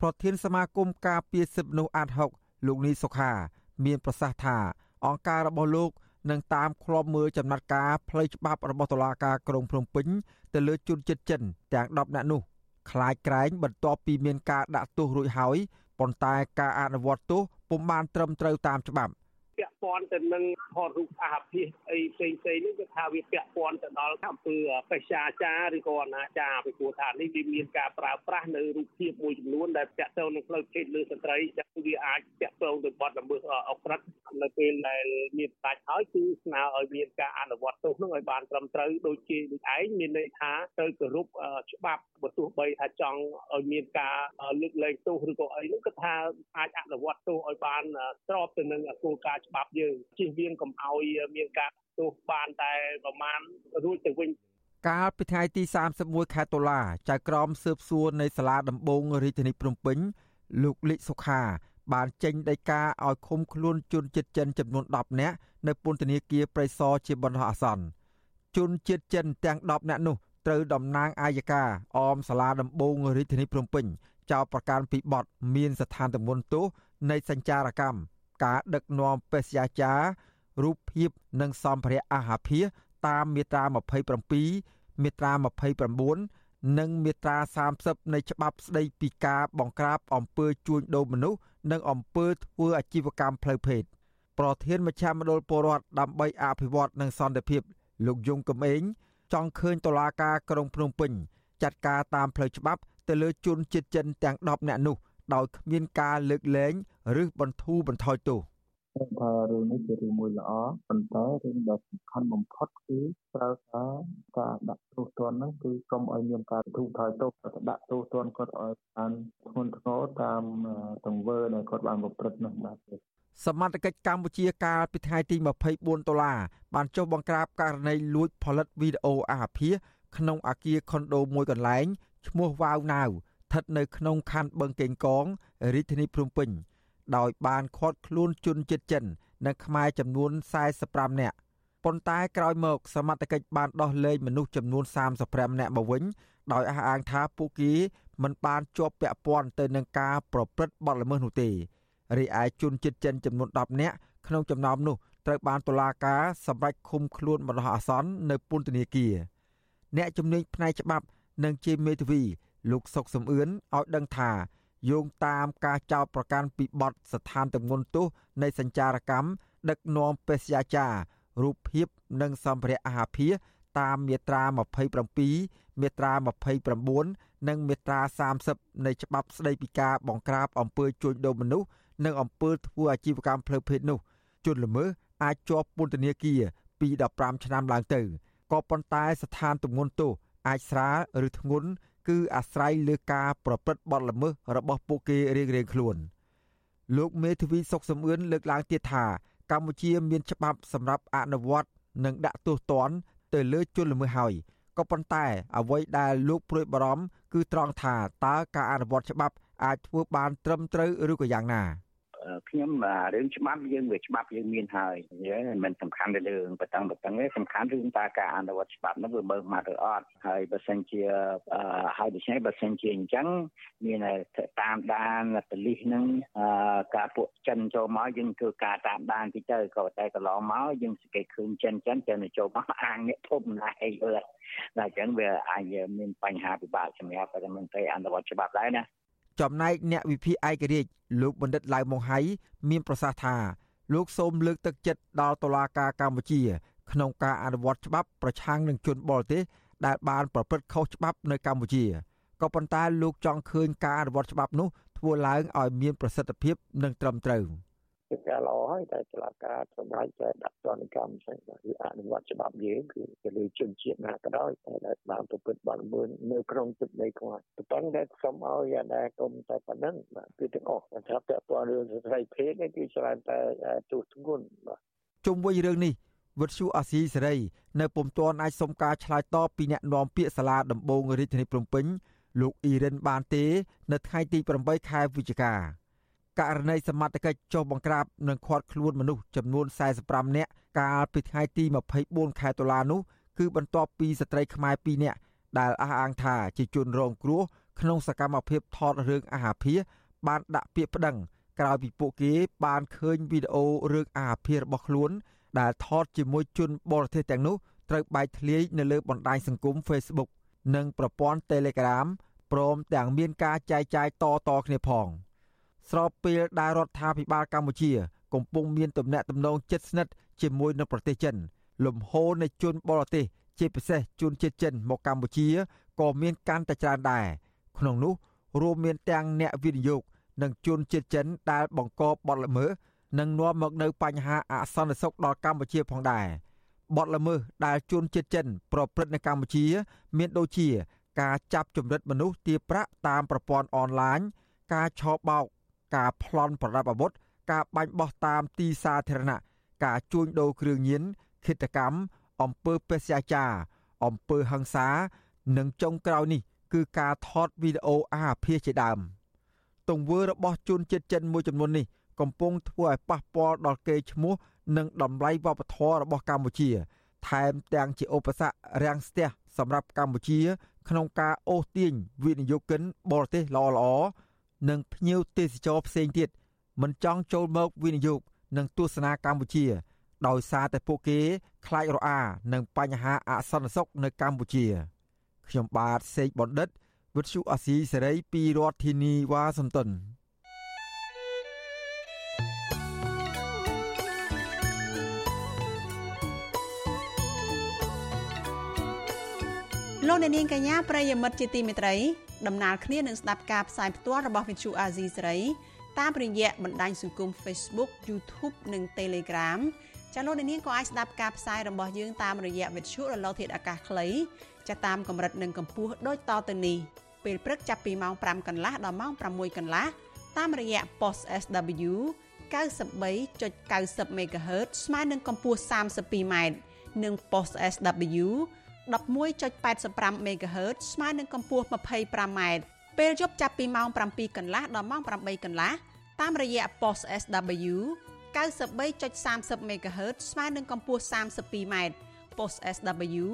ប្រធានសមាគមការពារសិទ្ធិមនុស្សអាត6លោកនីសុខា មានប្រសាសន៍ថាអង្គការរបស់លោក នឹងតាមឃ្លាំមើលចំណាត់ការផ្លូវច្បាប់របស់តុលាការក្រុងភ្នំពេញទៅលើជនជាតិចិនទាំង10នាក់នោះខ្លាចក្រែងបន្ទាប់ពីមានការដាក់ទោសរួចហើយប៉ុន្តែការអនុវត្តទោសពុំបានត្រឹមត្រូវតាមច្បាប់ ពាក់ព័ន្ធទៅនឹងថតរូបអាភិសអីផ្សេងផ្សេងនេះគឺថាវាពាក់ព័ន្ធទៅដល់អំពើបេសាចារឬក៏អនាចារពីព្រោះថានេះវាមានការប្រើប្រាស់នៅរូបភាពមួយចំនួនដែលពាក់ទងនឹងផ្លូវភេទលើស្ត្រីដែលវាអាចពាក់ទងទៅបទល្មើសអក្រិតនៅពេលដែលមានស្ដេចហើយគឺស្នើឲ្យមានការអនុវត្តទោសនោះឲ្យបានត្រឹមត្រូវដូចជាដូចឯងមានន័យថាត្រូវគោរពច្បាប់បើទោះបីថាចង់ឲ្យមានការលើកលែងទោសឬក៏អីនោះគឺថាអាចអនុវត្តទោសឲ្យបានស្របទៅនឹងគោលការណ៍ច្បាប់យើងជិះវៀងកុំឲ្យមានការទោសបានតែប្រមាណរួចទៅវិញកាលពីថ្ងៃទី31ខែតុលាចៅក្រមស៊ើបសួរនៃសាលាដំបងរាជធានីភ្នំពេញលោកលិចសុខា បានចេញដីកាឲ្យឃុំខ្លួនជនជាតិចិនចំនួន10នាក់នៅពន្ធនាគារព្រៃសរជាបណ្ដោះអាសន្នជនជាតិចិនទាំង10នាក់នោះត្រូវតំណាងអាយកាអមសាលាដំបងរាជធានីភ្នំពេញចោទប្រកាន់ពីបទមានស្ថានទម្ងន់ទោសនៃសញ្ចារកម្ម ការដឹកនាំបេសយាចាររូបភាពនិងសម្ភារៈអាហារភាសតាមមាត្រា27មាត្រា29និងមាត្រា30នៃច្បាប់ស្តីពីការបង្ក្រាបអំពើជួញដូរមនុស្សនិងអំពើធ្វើអាជីវកម្មផ្លូវភេទប្រធានមជ្ឈមណ្ឌលពលរដ្ឋដើម្បីអភិវឌ្ឍនិងសន្តិភាពលោកយងកំឯងចង់ឃើញតុលាការក្រុងភ្នំពេញចាត់ការតាមផ្លូវច្បាប់ទៅលើជនជាតិចិនទាំង10នាក់នោះ ដោយគ្មានការលើកលែងឬបន្ធូរបន្ថយទោសថារឿងនេះជារឿងមួយល្អប៉ុន្តែរឿងដែលសំខាន់បំផុតគឺត្រូវថាការដាក់ទោសទណ្ឌហ្នឹងគឺកុំឲ្យមានការទូថយទោសតែដាក់ទោសទណ្ឌគាត់ឲ្យបានធ្ងន់ធ្ងរតាមទង្វើដែលគាត់បានប្រព្រឹត្តនោះបាទសមត្ថកិច្ចកម្ពុជាកាលពីថ្ងៃទី24ដុល្លារបានចុះបង្ក្រាបករណីលួចផលិតវីដេអូអាភាសក្នុងអាគារខុនដូមួយកន្លែងឈ្មោះវ៉ាវណាវ ស្ថិតនៅក្នុងខណ្ឌបឹងកេងកងរាជធានីភ្នំពេញ ដោយបានឃាត់ខ្លួនជនជាតិចិន និងខ្មែរចំនួន45នាក់ប៉ុន្តែក្រោយមកសមត្ថកិច្ចបានដោះលែងមនុស្សចំនួន35នាក់មកវិញដោយអះអាងថាពួកគេមិនបានជាប់ពាក់ព័ន្ធទៅនឹងការប្រព្រឹត្តបទល្មើសនោះទេរីឯជនជាតិចិនចំនួន10នាក់ក្នុងចំណោមនោះត្រូវបានតុលាការសម្រេចឃុំខ្លួនបណ្ដោះអាសន្ននៅពន្ធនាគារអ្នកជំនាញផ្នែកច្បាប់និងជាមេធាវីលោកសុកសំអឿនឲ្យដឹងថាយោងតាមការចោទប្រកាន់ពីបទស្ថានទម្ងន់ទោសនៃសញ្ចារកម្មដឹកនាំបេសយាចាររូបភាពនិងសម្ភារៈអាហារភារតាមមាត្រា27មាត្រា29និងមាត្រា30នៃច្បាប់ស្តីពីការបង្ក្រាបអំពើជួញដូរមនុស្សនិងអំពើធ្វើអាជីវកម្មផ្លូវភេទនោះជនល្មើសអាចជាប់ពន្ធនាគារពី15ឆ្នាំឡើងទៅក៏ប៉ុន្តែស្ថានទម្ងន់ទោសអាចស្រាលឬធ្ងន់ គឺអាស្រ័យលើការប្រព្រឹត្តបទល្មើសរបស់ពួកគេរៀងៗខ្លួន លោកមេធាវីសុកសំអឿនលើកឡើងទៀតថាកម្ពុជាមានច្បាប់សម្រាប់អនុវត្តនិងដាក់ទោសទណ្ឌទៅលើជនល្មើសហើយក៏ប៉ុន្តែអ្វីដែលលោកព្រួយបារម្ភគឺត្រង់ថាតើការអនុវត្តច្បាប់អាចធ្វើបានត្រឹមត្រូវឬក៏យ៉ាងណា។ ខ្ញុំរឿងច្បាប់យើងវាច្បាប់យើងមានហើយយើងមិនសំខាន់ទៅរឿងបតឹងបតឹងទេសំខាន់រឿងតើការអនុវត្តច្បាប់នោះវាបើមកឬអត់ហើយបើសិនជាហើយដូច្នេះបើសិនជាអញ្ចឹងមានតាមដានប៉ូលីសនឹងការពួកចិនចូលមកយើងធ្វើការតាមដានទីទៅក៏តែកន្លងមកយើងសង្កេតឃើញចិនចិនចិនចូលមកអាងអ្នកធំណាស់អីអឺតែអញ្ចឹងវាអាចមានបញ្ហាពិបាកសម្រាប់រដ្ឋមន្ត្រីអនុវត្តច្បាប់ដែរណា ចំណែកអ្នកវិភាគឯករាជ្យលោកបណ្ឌិតឡៅម៉ុងហៃមានប្រសាសន៍ថាលោកសូមលើកទឹកចិត្តដល់តុលាការកម្ពុជា ក្នុងការអនុវត្តច្បាប់ប្រឆាំងនឹងជនបរទេសដែលបានប្រព្រឹត្តខុសច្បាប់នៅកម្ពុជាក៏ប៉ុន្តែលោកចង់ឃើញការអនុវត្តច្បាប់នោះធ្វើឡើងឲ្យមានប្រសិទ្ធភាពនិងត្រឹមត្រូវ។ ជាការល្អហើយតែតុលាការសម្រាប់តែដាក់ទណ្ឌកម្មផ្សេងគឺអនុវត្តច្បាប់យើងគឺទៅលើជនជាតិណាក៏ដោយតែបានប្រព្រឹត្តបទល្មើសនៅក្នុងទឹកដីគាត់ប៉ុន្តែសូមឲ្យអាណាគុំតែប៉ុណ្ណឹងបាទគឺទាំងអស់ថាពាក់ព័ន្ធរឿងស្ត្រីភេទនេះគឺច្រើនតែទូធ្ងន់បាទជុំវិញរឿងនេះវិទ្យុអាស៊ីសេរី នៅពុំទាន់អាចសុំការឆ្លើយតបពីអ្នកនាំពាក្យសាលាដំបងរាជធានីភ្នំពេញលោកអ៊ីរិនបានទេ នៅថ្ងៃទី8ខែវិច្ឆិកា ករណីសមត្ថកិច្ចចុះបង្ក្រាបនិងឃាត់ខ្លួនមនុស្សចំនួន45នាក់កាលពីថ្ងៃទី24ខែតុលានោះគឺបន្ទាប់ពីស្ត្រីខ្មែរ2នាក់ដែលអះអាងថាជាជនរងគ្រោះក្នុងសកម្មភាពថតរឿងអាហារភាបានដាក់ពាក្យប្តឹងក្រោយពីពួកគេបានឃើញវីដេអូរឿងអាហារភារបស់ខ្លួនដែលថតជាមួយជនបរទេសទាំងនោះត្រូវបែកធ្លាយនៅលើបណ្ដាញសង្គម Facebook និងប្រព័ន្ធ Telegram ព្រមទាំងមានការចែកចាយតៗគ្នាផង។ ស្របពេលដែលរដ្ឋាភិបាលកម្ពុជា កំពុងមានទំនាក់ទំនងជិតស្និទ្ធជាមួយនឹងប្រទេសចិន លំហូរនៃជនបរទេសជាពិសេសជនជាតិចិនមកកម្ពុជាក៏មានកាន់តែច្រើនដែរក្នុងនោះរួមមានទាំងអ្នកវិនិយោគនិងជនជាតិចិនដែលបង្កបទល្មើសនិងនាំមកនៅបញ្ហាអសន្តិសុខដល់កម្ពុជាផងដែរបទល្មើសដែលជនជាតិចិន ប្រព្រឹត្តនៅកម្ពុជា មានដូចជា ការចាប់ជំរិតមនុស្សទារប្រាក់តាមប្រព័ន្ធអនឡាញការឆបោក ការប្លន់ប្រដាប់អាវុធការបាញ់បោះតាមទីសាធារណៈការជួញដូរគ្រឿងញៀនឃាតកម្មអំពើបេសកចាអំពើហិង្សា និងចុងក្រោយនេះ គឺការថតវីដេអូអាភាសជាដើមទង្វើរបស់ជនជាតិចិនមួយចំនួននេះកំពុងធ្វើឲ្យប៉ះពាល់ដល់កេរ្តិ៍ឈ្មោះនិងតម្លៃវប្បធម៌របស់កម្ពុជា ថែមទាំងជាឧបសគ្គរាំងស្ទះសម្រាប់កម្ពុជា ក្នុងការអូសទាញវិនិយោគិនបរទេសល្អៗ និងភ្ញៀវទេសចរផ្សេងទៀតមិនចង់ចូលមកវិនិយោគនិងទស្សនាកម្ពុជា ដោយសារតែពួកគេខ្លាចរអានឹងបញ្ហាអសន្តិសុខនៅកម្ពុជា ខ្ញុំបាទសេកបណ្ឌិតវិទ្យុអាស៊ីសេរីពីរដ្ឋធានីវ៉ាស៊ីនតោនលោកអ្នកនាងកញ្ញាប្រិយមិត្តជាទីមេត្រី ដំណើរគ្នានឹងស្ដាប់ការផ្សាយផ្ទាល់របស់ Vithu Azizi សេរីតាមរយៈបណ្ដាញសង្គម Facebook YouTube និង Telegram ចាលោកនាងក៏អាចស្ដាប់ការផ្សាយរបស់យើងតាមរយៈ Vithu រលកធាតុអាកាសខ្លីចាតាមកម្រិតនិងកម្ពស់ដូចតទៅនេះពេលព្រឹកចាប់ពីម៉ោង5កន្លះដល់ម៉ោង6កន្លះតាមរយៈ post SW 93.90 MHz ស្មើនឹងកម្ពស់ 32m និង post SW 11.85 MHz ស្មើនឹងកម្ពស់ 25m ពេលយប់ចាប់ពីម៉ោង7កន្លះដល់ម៉ោង8កន្លះតាមរយៈ post SW 93.30 MHz ស្មើនឹងកម្ពស់ 32m post SW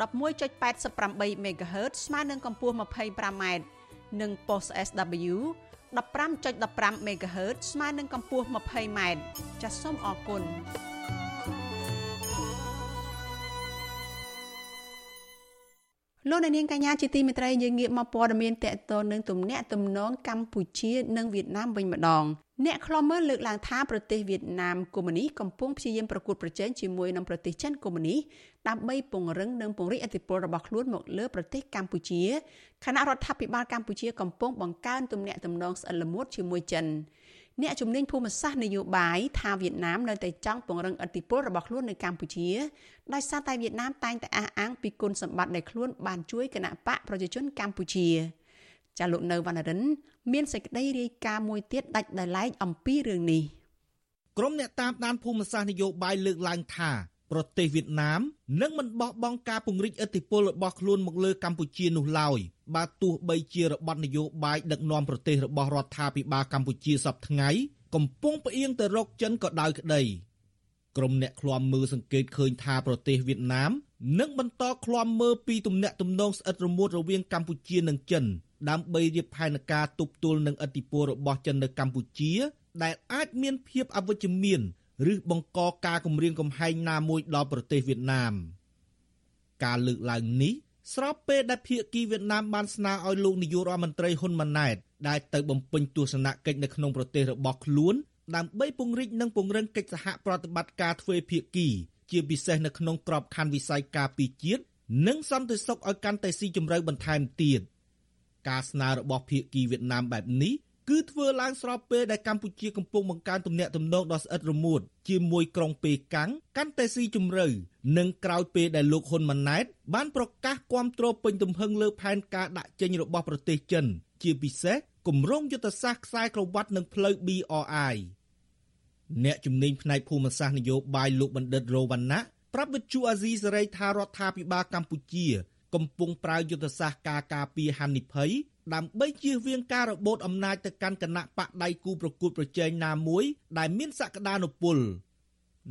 11.88 MHz ស្មើនឹងកម្ពស់ 25m និង post SW 15.15 MHz ស្មើនឹងកម្ពស់ 20m ចាសសូមអរគុណ លោកនាងកញ្ញាជាទីមេត្រីយើងងាកមកព័ត៌មានតកតនឹងទំនាក់ទំនងកម្ពុជានិងវៀតណាមវិញម្ដងអ្នកខ្លំមើលលើកឡើងថាប្រទេសវៀតណាមកុម្មុយនីកំពុងព្យាយាមប្រកួតប្រជែងជាមួយនឹងប្រទេសចិនកុម្មុយនីដើម្បីពង្រឹងនិងពង្រីកឥទ្ធិពលរបស់ខ្លួនមកលើប្រទេសកម្ពុជាខណៈរដ្ឋាភិបាលកម្ពុជាកំពុងបង្កើនទំនាក់ទំនងស្អិតល្មួតជាមួយចិន អ្នកជំនាញភូមិសាស្ត្រនយោបាយថាវៀតណាមនៅតែចង់ពង្រឹងឥទ្ធិពលរបស់ខ្លួននៅកម្ពុជាដោយសារតែវៀតណាមតែងតែអះអាងពីគុណសម្បត្តិដែលខ្លួនបានជួយគណៈបកប្រជាជនកម្ពុជាចាលោកនៅវណ្ណរិន មានសេចក្តីរាយការណ៍មួយទៀតដាច់ដោយឡែកអំពីរឿងនេះក្រុមអ្នកតាមដានភូមិសាស្ត្រនយោបាយលើកឡើងថា ប្រទេសវៀតណាមនឹងមិនបោះបង់ការពង្រីកឥទ្ធិពលរបស់ខ្លួនមកលើកម្ពុជានោះឡើយបើទោះបីជារបបនយោបាយដឹកនាំប្រទេសរបស់រដ្ឋាភិបាលកម្ពុជាសពថ្ងៃកំពុងផ្អៀងទៅរកចិនក៏ដោយក្តីក្រុមអ្នកឃ្លាំមើលសង្កេតឃើញថាប្រទេសវៀតណាមនឹងបន្តឃ្លាំមើលពីទំនាក់ទំនងស្អិតរមួតរវាងកម្ពុជានិងចិនដើម្បីរៀបផែនការទប់ទល់នឹងឥទ្ធិពលរបស់ចិននៅកម្ពុជា ដែលអាចមានភាពអវិជ្ជមាន ឬបង្កការគំរាមកំហែងណាមួយដល់ប្រទេសវៀតណាមការលើកឡើងនេះស្របពេលដែលភាគីវៀតណាមបានស្នើឲ្យលោកនាយករដ្ឋមន្ត្រីហ៊ុនម៉ាណែតដែលទៅបំពេញទស្សនកិច្ចនៅក្នុងប្រទេសរបស់ខ្លួនដើម្បីពង្រីកនិងពង្រឹងកិច្ចសហប្រតិបត្តិការទ្វេភាគី ជាពិសេសនៅក្នុងក្របខ័ណ្ឌវិស័យការពារជាតិនិងសន្តិសុខឲ្យកាន់តែស៊ីជម្រៅបន្ថែមទៀតការស្នើរបស់ភាគីវៀតណាមបែបនេះ គឺធ្វើឡើងស្របពេលដែលកម្ពុជាកំពុងបង្កើនទំនាក់ទំនងដ៏ស្អិតរមួតជាមួយក្រុងប៉េកាំងកាន់តែស៊ីជម្រៅនិងក្រោយពេលដែលលោកហ៊ុនម៉ាណែត បានប្រកាសគាំទ្រពេញទំហឹងលើផែនការដាក់ចេញរបស់ប្រទេសចិន ជាពិសេសគម្រោងយុទ្ធសាស្ត្រខ្សែក្រវ៉ាត់និងផ្លូវ BRI អ្នកជំនាញផ្នែកភូមិសាស្ត្រនយោបាយលោកបណ្ឌិតរវណ្ណៈប្រាប់វិទ្យុអាស៊ីសេរីថារដ្ឋាភិបាលកម្ពុជា កំពុងប្រើយុទ្ធសាស្ត្រការការពារហានិភ័យ ដើម្បីជៀសវាងការរបូតអំណាចទៅកាន់គណៈបកដៃគូប្រកួតប្រជែងណាមួយ ដែលមានសក្តានុពល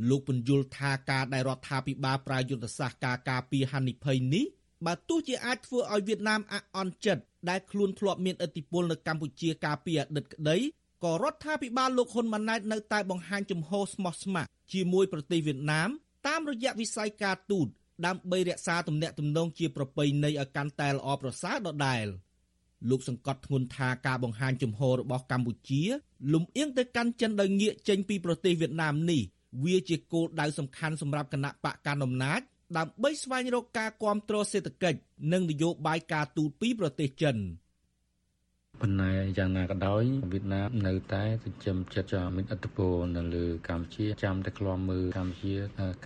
លោកពន្យល់ថាការដែលរដ្ឋាភិបាលប្រើយុទ្ធសាស្ត្រការការពារហានិភ័យនេះបើទោះជាអាចធ្វើឲ្យវៀតណាមអាក់អន់ចិត្តដែលខ្លួនធ្លាប់មានឥទ្ធិពលនៅកម្ពុជាកាលពីអតីតក្តីក៏រដ្ឋាភិបាលលោកហ៊ុនម៉ាណែតនៅតែបង្ហាញជំហរស្មោះស្ម័គ្រជាមួយប្រទេសវៀតណាមតាមរយៈវិស័យការទូតដើម្បីរក្សាទំនាក់ទំនងជាប្រពៃណីឲ្យកាន់តែល្អប្រសើរដដែល។ លោកសង្កត់ធ្ងន់ថាការបង្ហាញជំហររបស់កម្ពុជា លំអៀងទៅកាន់ចិនដោយងាកចេញពីប្រទេសវៀតណាមនេះវាជាគោលដៅសំខាន់សម្រាប់គណៈបកកណ្ដាលអំណាចដើម្បីស្វែងរកការគ្រប់គ្រងសេដ្ឋកិច្ចនិងនយោបាយការទូតពីប្រទេសចិន។ ប៉ុន្តែយ៉ាងណាក៏ដោយវៀតណាមនៅតែចិញ្ចឹមចិត្តចមានឥទ្ធិពលនៅលើកម្ពុជាចាំតែក្លំមើលកម្ពុជា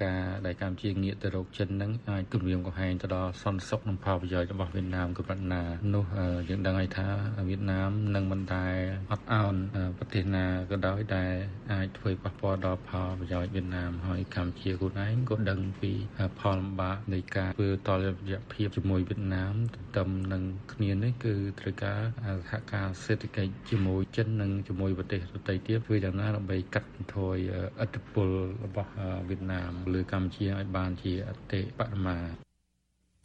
ការដែលកម្ពុជាងាកទៅរកចិនហ្នឹងអាចគម្រាមកំហែងទៅដល់សន្តិសុខនិងផលប្រយោជន៍របស់វៀតណាមក៏ប៉ុន្តែនោះយើងដឹងហើយថាវៀតណាមនឹងមិនតែអត់អោនប្រទេសណាក៏ដោយដែលអាចធ្វើប៉ះពាល់ដល់ផលប្រយោជន៍វៀតណាមហើយកម្ពុជាខ្លួនឯងក៏ដឹងពីផលលំបាកនៃការធ្វើតលយៈភាពជាមួយវៀតណាមទន្ទឹមនឹងគ្នានេះគឺត្រូវការសហការសេដ្ឋកិច្ចជាមួយចិននិងជាមួយប្រទេសដទៃទៀតធ្វើយ៉ាងណាដើម្បីកាត់បន្ថយឥទ្ធិពលរបស់វៀតណាមលើកម្ពុជាឲ្យបានជាអតិបរមា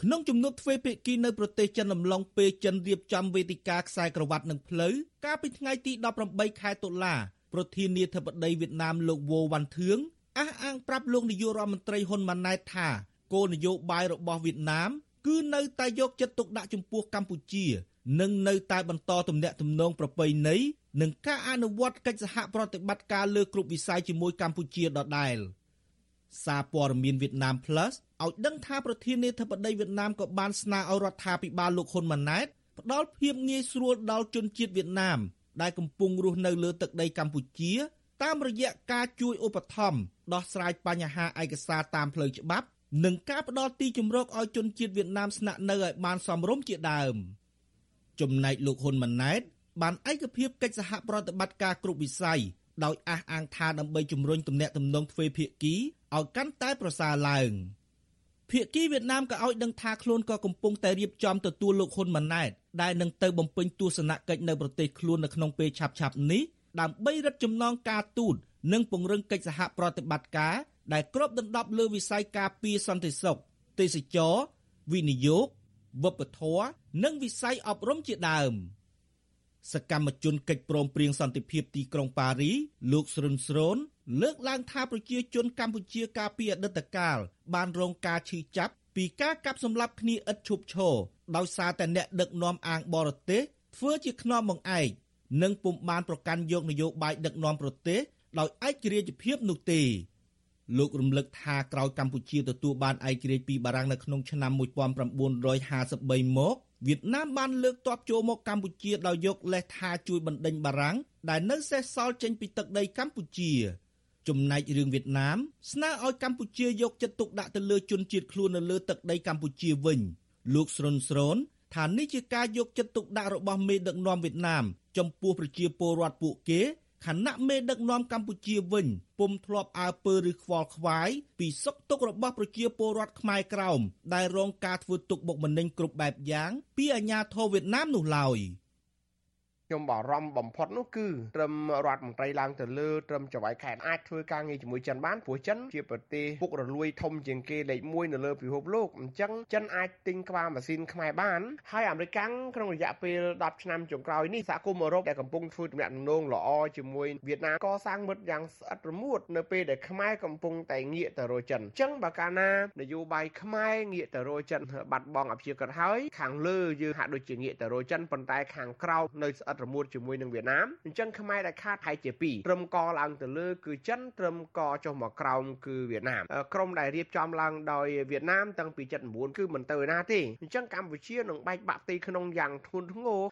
ក្នុងជំនួបទ្វេភាគីនៅប្រទេសចិនអំឡុងពេលចិនរៀបចំវេទិកាខ្សែក្រវ៉ាត់និងផ្លូវកាលពីថ្ងៃទី18ខែតុលាប្រធានាធិបតីវៀតណាមលោកវ៉ូវ៉ាន់ធឿងអះអាងប្រាប់លោកនាយករដ្ឋមន្ត្រីហ៊ុនម៉ាណែតថាគោលនយោបាយរបស់វៀតណាមគឺនៅតែយកចិត្តទុកដាក់ចំពោះកម្ពុជា នឹងនៅតែបន្តទំនាក់ទំនងប្រពៃណីនិងការអនុវត្តកិច្ចសហប្រតិបត្តិការលើគ្រប់វិស័យជាមួយកម្ពុជាដដែលសារព័ត៌មានវៀតណាម Plus ឲ្យដឹងថាប្រធានាធិបតីវៀតណាមក៏បានស្នើឲ្យរដ្ឋាភិបាលលោកហ៊ុនម៉ាណែតផ្ដល់ភាពងាយស្រួលដល់ជនជាតិវៀតណាម ដែលកំពុងរស់នៅលើទឹកដីកម្ពុជា តាមរយៈការជួយឧបត្ថម្ភដោះស្រាយបញ្ហាឯកសារតាមផ្លូវច្បាប់ និងការផ្ដល់ទីជម្រកឲ្យជនជាតិវៀតណាមស្នាក់នៅឲ្យបានសមរម្យជាដើម។ ចំណែកលោកហ៊ុនម៉ាណែតបានឯកភាពកិច្ចសហប្រតិបត្តិការគ្រប់វិស័យដោយអះអាងថាដើម្បីជំរុញទំនាក់ទំនងទ្វេភាគីឲ្យកាន់តែប្រសើរឡើងភាគីវៀតណាមក៏ឲ្យដឹងថាខ្លួនក៏កំពុងតែរៀបចំទទួលលោកហ៊ុនម៉ាណែតដែលនឹងទៅបំពេញទស្សនកិច្ចនៅប្រទេសខ្លួននៅក្នុងពេលឆាប់ៗនេះដើម្បីរឹតចំណងការទូតនិងពង្រឹងកិច្ចសហប្រតិបត្តិការដែលគ្របដណ្ដប់លើវិស័យការពារសន្តិសុខទេសចរវិនិយោគវប្បធម៌ និងវិស័យអប់រំជាដើមសកម្មជនកិច្ចព្រមព្រៀងសន្តិភាពទីក្រុងប៉ារីលោកស្រុនស្រូនលើកឡើងថាប្រជាជនកម្ពុជាកាលពីអតីតកាលបានរងការឈឺចាប់ពីការកាប់សម្លាប់គ្នាឥតឈប់ឈរដោយសារតែអ្នកដឹកនាំអាងបរទេសធ្វើជាខ្នងបង្អែកនិងពុំបានប្រកាន់យកនយោបាយដឹកនាំប្រទេសដោយឯករាជ្យភាពនោះទេលោករំលឹកថាក្រោយកម្ពុជាទទួលបានឯករាជ្យពីបារាំងនៅក្នុងឆ្នាំ1953មក វៀតណាមបានលើកទ័ពចូលមកកម្ពុជាដោយយកលេសថាជួយបណ្ដេញបារាំងដែលនៅសេសសល់ចេញពីទឹកដីកម្ពុជា ចំណែករឿងវៀតណាមស្នើឲ្យកម្ពុជាយកចិត្តទុកដាក់ទៅលើជនជាតិខ្លួននៅលើទឹកដីកម្ពុជាវិញលោកស្រុនស្រនថានេះជាការយកចិត្តទុកដាក់របស់មេដឹកនាំវៀតណាមចំពោះប្រជាពលរដ្ឋពួកគេ ខណៈមេដឹកនាំកម្ពុជាវិញពុំធ្លាប់អើពើឬខ្វល់ខ្វាយពីសុខទុក្ខរបស់ប្រជាពលរដ្ឋខ្មែរក្រោមដែលរងការធ្វើទុកបុកម្នេញគ្រប់បែបយ៉ាងពីអាញាធរវៀតណាមនោះឡើយ។ ខ្ញុំបារម្ភបំផុតនោះគឺត្រឹមរដ្ឋមន្ត្រីឡើងទៅលើត្រឹមចៅហ្វាយខេត្តអាចធ្វើការងារជាមួយចិនបានព្រោះចិនជាប្រទេសពុករលួយធំជាងគេលេខ1នៅលើពិភពលោកអញ្ចឹងចិនអាចទិញក្បាលម៉ាស៊ីនខ្មែរបានហើយអាមេរិកក្នុងរយៈពេល10ឆ្នាំចុងក្រោយនេះសហគមន៍អឺរ៉ុបដែលកំពុងធ្វើទំនាក់ទំនងល្អជាមួយវៀតណាមកសាងមិត្តយ៉ាងស្អិតរមួតនៅពេលដែលខ្មែរកំពុងតែងាកទៅរកចិនអញ្ចឹងបើកាលណានយោបាយខ្មែរងាកទៅរកចិនបាត់បង់អភិជាក្រិតហើយខាងលើយើងហាក់ដូចជាងាកទៅរកចិនប៉ុន្តែខាងក្រោមនៅស្អិតរមួតជាមួយនឹងវៀតណាមអញ្ចឹងខ្មែរដែលខាតថៃជា2ត្រឹមកឡើងទៅលើគឺចិនត្រឹមកចុះមកក្រោមគឺវៀតណាមក្រុមដែលរៀបចំឡើងដោយវៀតណាមតាំងពី79គឺមិនទៅណាទេអញ្ចឹងកម្ពុជានឹងបែកបាក់ទីក្នុងយ៉ាងធ្ងន់ធ្ងរ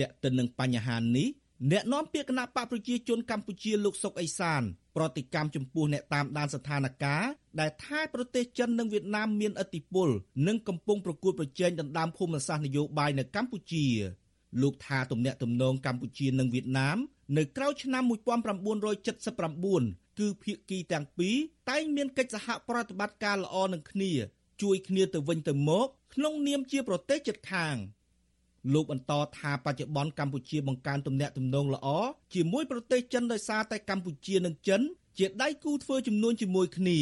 តេតិននឹងបញ្ហានេះអ្នកនាំពាក្យគណៈបកប្រជាជនកម្ពុជាលោកសុកអេសាន ប្រតិកម្មចំពោះអ្នកតាមដានស្ថានភាពដែលថាប្រទេសចិននិងវៀតណាមមានឥទ្ធិពលនិងកំពុងប្រកួតប្រជែងដណ្ដើមភូមិសាស្ត្រនយោបាយនៅកម្ពុជា លោកថាទំនាក់ទំនងកម្ពុជានិងវៀតណាមនៅក្រៅឆ្នាំ1979គឺភាគីទាំងពីរតែងមានកិច្ចសហប្រតិបត្តិការល្អនឹងគ្នា ជួយគ្នាទៅវិញទៅមកក្នុងនាមជាប្រទេសជិតខាងលោកបន្តថាបច្ចុប្បន្នកម្ពុជាបង្កើនទំនាក់ទំនងល្អជាមួយប្រទេសចិនដោយសារតែកម្ពុជានិងចិនជាដៃគូធ្វើជំនួញជាមួយគ្នា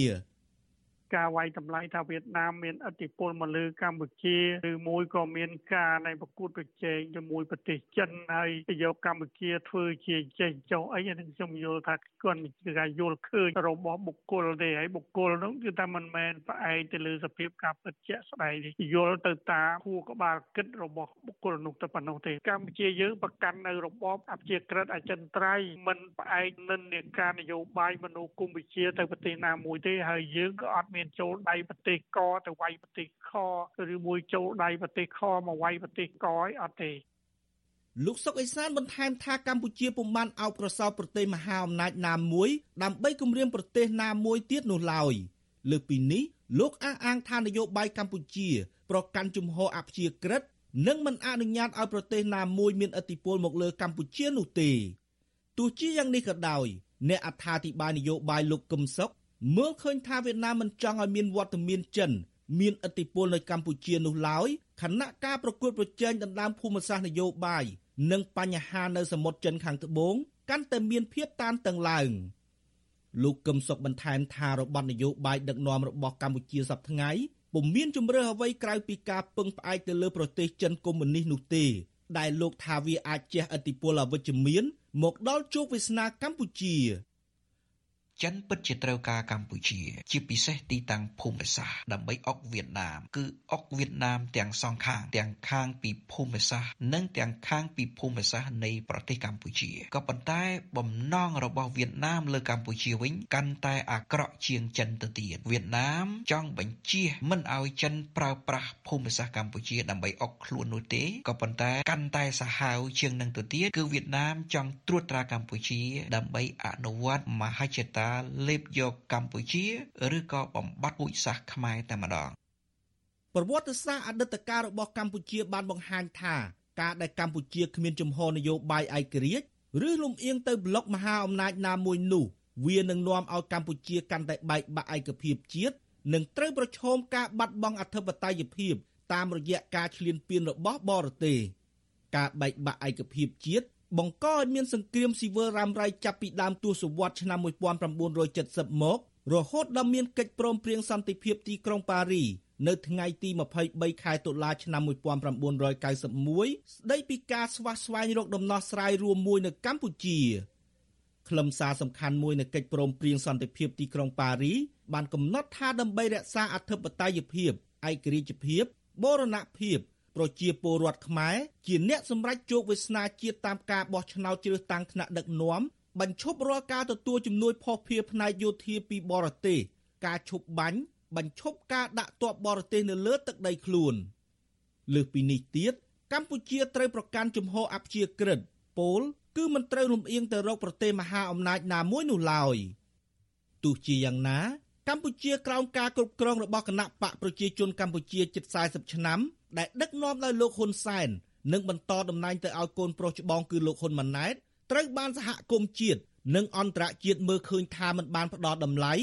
ការវាយតម្លៃថាវៀតណាមមានឥទ្ធិពលមកលើកម្ពុជាឬមួយក៏មានការនៃប្រកួតប្រជែងជាមួយប្រទេសចិនហើយយកកម្ពុជាធ្វើជាចេះចុះអីអានឹងខ្ញុំយល់ថាគាត់គឺការយល់ឃើញរបស់បុគ្គលទេហើយបុគ្គលនោះគឺថាមិនមែនផ្អែកទៅលើសភាពការពិតជាក់ស្ដែងទេយល់ទៅតាមខួរក្បាលគិតរបស់បុគ្គលនោះទៅប៉ុណ្ណោះទេកម្ពុជាយើងប្រកាន់នៅរបបអព្យាក្រឹតអចិន្ត្រៃយ៍មិនផ្អែកនិន្នាការនយោបាយមនោគមវិជ្ជាទៅប្រទេសណាមួយទេហើយយើងក៏អត់មានចូលដៃប្រទេសកទៅវាយប្រទេសខឬមួយចូលដៃប្រទេសខមកវាយប្រទេសកឲ្យអត់ទេលោកសុកអេសានបន្ថែមថាកម្ពុជាពុំបានអោបក្រសោបប្រទេសមហាអំណាចណាមួយដើម្បីគម្រាមប្រទេសណាមួយទៀតនោះឡើយលើសពីនេះលោកអះអាងថានយោបាយកម្ពុជា ប្រកាន់ជំហរអព្យាក្រឹតនិងមិនអនុញ្ញាតឲ្យប្រទេសណាមួយមានឥទ្ធិពលមកលើកម្ពុជានោះទេទោះជាយ៉ាងនេះក៏ដោយអ្នកអត្ថាធិប្បាយនយោបាយលោកកឹមសុខ មើលឃើញថាវៀតណាមមិនចង់ឲ្យមានវត្តមានចិនមានឥទ្ធិពលនៅកម្ពុជានោះឡើយខណៈការប្រកួតប្រជែងដណ្ដើមភូមិសាស្ត្រនយោបាយនិងបញ្ហានៅសមុទ្រចិនខាងត្បូងកាន់តែមានភាពតានតឹងឡើងលោកកឹមសុខបន្ថែមថារបបនយោបាយដឹកនាំរបស់កម្ពុជាសប្តាហ៍ថ្ងៃពុំមានជំរឿអ្វីក្រៅពីការពឹងផ្អែកទៅលើប្រទេសចិនកុម្មុយនីសនោះទេ ដែលលោកថាវាអាចជះឥទ្ធិពលអវិជ្ជមានមកដល់ជោគវាសនាកម្ពុជា ចិនពិតជាត្រូវការកម្ពុជា ជាពិសេសទីតាំងភូមិសាស្ត្រដើម្បីអុកវៀតណាមគឺអុកវៀតណាមទាំងសងខាងទាំងខាងពីភូមិសាស្ត្រនិងទាំងខាងពីភូមិសាស្ត្រនៃប្រទេសកម្ពុជាក៏ប៉ុន្តែបំណងរបស់វៀតណាមលើកម្ពុជាវិញកាន់តែអាក្រក់ជាងចិនទៅទៀតវៀតណាមចង់បញ្ជាមិនឲ្យចិនប្រើប្រាស់ភូមិសាស្ត្រកម្ពុជាដើម្បីអុកខ្លួននោះទេក៏ប៉ុន្តែកាន់តែសាហាវជាងនឹងទៅទៀតគឺវៀតណាមចង់ត្រួតត្រាកម្ពុជាដើម្បីអនុវត្តមហិច្ឆតាការលេបយកកម្ពុជាឬក៏បំបត្តិពូជសាសន៍ខ្មែរតែម្ដងប្រវត្តិសាស្ត្រអតីតកាលរបស់កម្ពុជាបានបង្ហាញថាការដែលកម្ពុជាគ្មានជំហរនយោបាយឯករាជ្យឬលំអៀងទៅប្លុកមហាអំណាចណាមួយនោះវានឹងនាំឲ្យកម្ពុជាកាន់តែបែកបាក់ឯកភាពជាតិនិងត្រូវប្រឈមការបាត់បង់អធិបតេយ្យភាពតាមរយៈការឈ្លានពានរបស់បរទេសការបែកបាក់ឯកភាពជាតិ បង្កឲ្យមានសង្គ្រាមស៊ីវិលរ៉ាំរ៉ៃចាប់ពីដើមទសវត្សរ៍ឆ្នាំ1970មករហូតដល់មានកិច្ចព្រមព្រៀងសន្តិភាពទីក្រុងប៉ារីនៅថ្ងៃទី23ខែតុលាឆ្នាំ1991ស្ដីពីការស្វះស្វែងរកដំណោះស្រាយរួមមួយនៅកម្ពុជាខ្លឹមសារសំខាន់មួយនៃកិច្ចព្រមព្រៀងសន្តិភាពទីក្រុងប៉ារីបានកំណត់ថាដើម្បីរក្សាអធិបតេយ្យភាពឯករាជ្យភាពបូរណភាព ប្រជាពលរដ្ឋខ្មែរជាអ្នកសម្រេចជោគវាសនាជាតិតាមការបោះឆ្នោតជ្រើសតាំងថ្នាក់ដឹកនាំបញ្ឈប់រាល់ការទទួលជំនួយផុសភៀផ្នែកយោធាពីបរទេសការឈប់បាញ់បញ្ឈប់ការដាក់ទ័ពបរទេសនៅលើទឹកដីខ្លួនលើសពីនេះទៀតកម្ពុជាត្រូវប្រកាន់ជំហរអព្យាក្រឹតពោលគឺមិនត្រូវរំអៀងទៅរកប្រទេសមហាអំណាចណាមួយនោះឡើយទោះជាយ៉ាងណាកម្ពុជាក្រោមការគ្រប់គ្រងរបស់គណៈបកប្រជាជនកម្ពុជាជិត40ឆ្នាំ ដែលដឹកនាំដោយលោកហ៊ុនសែននិងបន្តតំណែងទៅឲ្យកូនប្រុសច្បងគឺលោកហ៊ុនម៉ាណែតត្រូវបានសហគមន៍ជាតិនិងអន្តរជាតិមើលឃើញថាមិនបានផ្ដល់តម្លៃ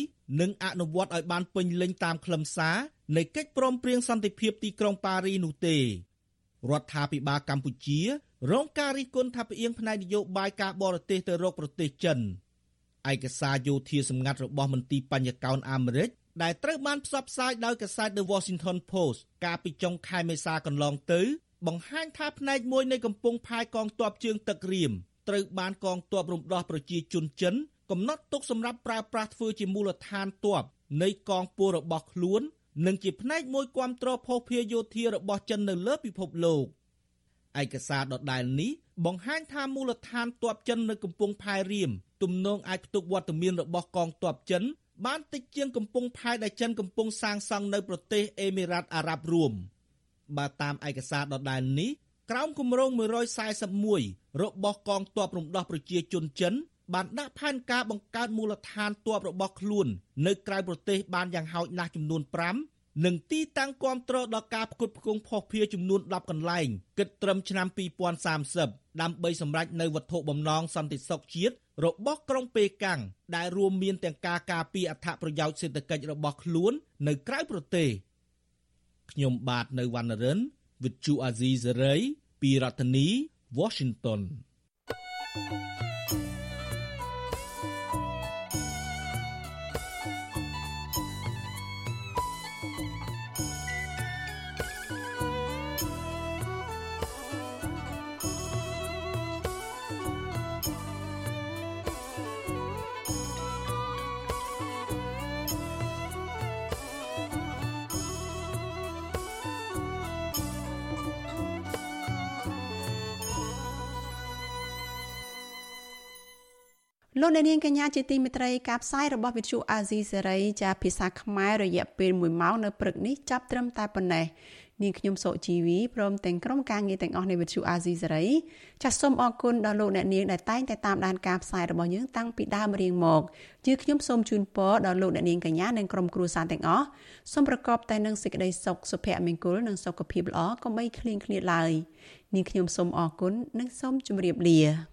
និងអនុវត្តឲ្យបានពេញលេញតាមខ្លឹមសារនៃកិច្ចព្រមព្រៀងសន្តិភាពទីក្រុងប៉ារីនោះទេរដ្ឋាភិបាលកម្ពុជា រងការរិះគន់ថាផ្អៀងផ្នែកនយោបាយការបរទេសទៅរកប្រទេសចិនឯកសារយោធាសម្ងាត់របស់មន្ទីរបញ្ញកោណអាមេរិក ដែលត្រូវបានផ្សព្វផ្សាយដោយកាសែត The Washington Post កាលពីចុងខែមេសាកន្លងទៅ បង្ហាញថាផ្នែកមួយនៃកំពង់ផែកងទ័ពជើងទឹករៀមត្រូវបានកងទ័ពរំដោះប្រជាជនចិន កំណត់ទុកសម្រាប់ប្រើប្រាស់ធ្វើជាមូលដ្ឋានទ័ពនៃកងពលរបស់ខ្លួន និងជាផ្នែកមួយគ្រប់គ្រងភោភាយោធារបស់ចិននៅលើពិភពលោកឯកសារដដែលនេះបង្ហាញថាមូលដ្ឋានទ័ពចិននៅកំពង់ផែរៀមទំនងអាចផ្ទុកវត្តមានរបស់កងទ័ពចិន បានតិចជាងកំពង់ផែដែលចិនកំពុងសាងសង់នៅប្រទេសអេមីរ៉ាតអារ៉ាប់រួមបើតាមឯកសារដដែលនេះក្រោមគម្រោង141របស់កងទ័ពរំដោះប្រជាជនចិន បានដាក់ផែនការបង្កើតមូលដ្ឋានទ័ពរបស់ខ្លួន នៅក្រៅប្រទេសបានយ៉ាងហោចណាស់ចំនួន5 និងទីតាំងគាំទ្រដល់ការផ្គត់ផ្គង់ផុសភារចំនួន10កន្លែងគិតត្រឹមឆ្នាំ2030ដើម្បីសម្រេចនៅវត្ថុបំណងសន្តិសុខជាតិរបស់ក្រុងប៉េកាំងដែលរួមមានទាំងការការពារអត្ថប្រយោជន៍សេដ្ឋកិច្ចរបស់ខ្លួន នៅក្រៅប្រទេសខ្ញុំបាទនៅវណ្ណរិន with Chu Azizi Saray ពីរដ្ឋធានី Washington thank you លោកអ្នកនាងកញ្ញាជាទីមេត្រីការផ្សាយរបស់វិទ្យុអាស៊ីសេរីជាភាសាខ្មែររយៈពេល1ម៉ោងនៅព្រឹកនេះចាប់ត្រឹមតែប៉ុណ្ណេះនាងខ្ញុំសុជីវីព្រមទាំងក្រុមការងារទាំងអស់នៃវិទ្យុអាស៊ីសេរីចាសសូមអរគុណដល់លោកអ្នកនាងដែលតែងតែតាមដានការផ្សាយរបស់យើងតាំងពីដើមរៀងមកជាខ្ញុំសូមជូនពរដល់លោកអ្នកនាងកញ្ញានិងក្រុមគ្រួសារទាំងអស់សូមប្រកបតែនឹងសេចក្តីសុខសុភមង្គលនិងសុខភាពល្អកុំបីឃ្លៀងឃ្លាតឡើយនាងខ្ញុំសូមអរគុណនិងសូមជម្រាបលា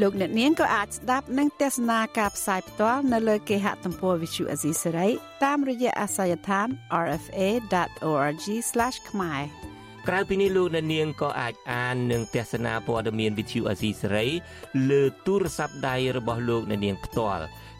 លោកអ្នកនាងក៏អាចស្ដាប់និងទស្សនាការផ្សាយផ្ទាល់នៅលើគេហទំព័រ Visual Asia សេរីតាមរយៈអាសយដ្ឋាន rfa.org/ ខ្មែរក្រៅពីនេះលោកអ្នកនាងក៏អាចអាននិងទស្សនាព័ត៌មាន Visual Asia សេរីលើទូរស័ព្ទដៃរបស់លោកអ្នកនាងផ្ទាល់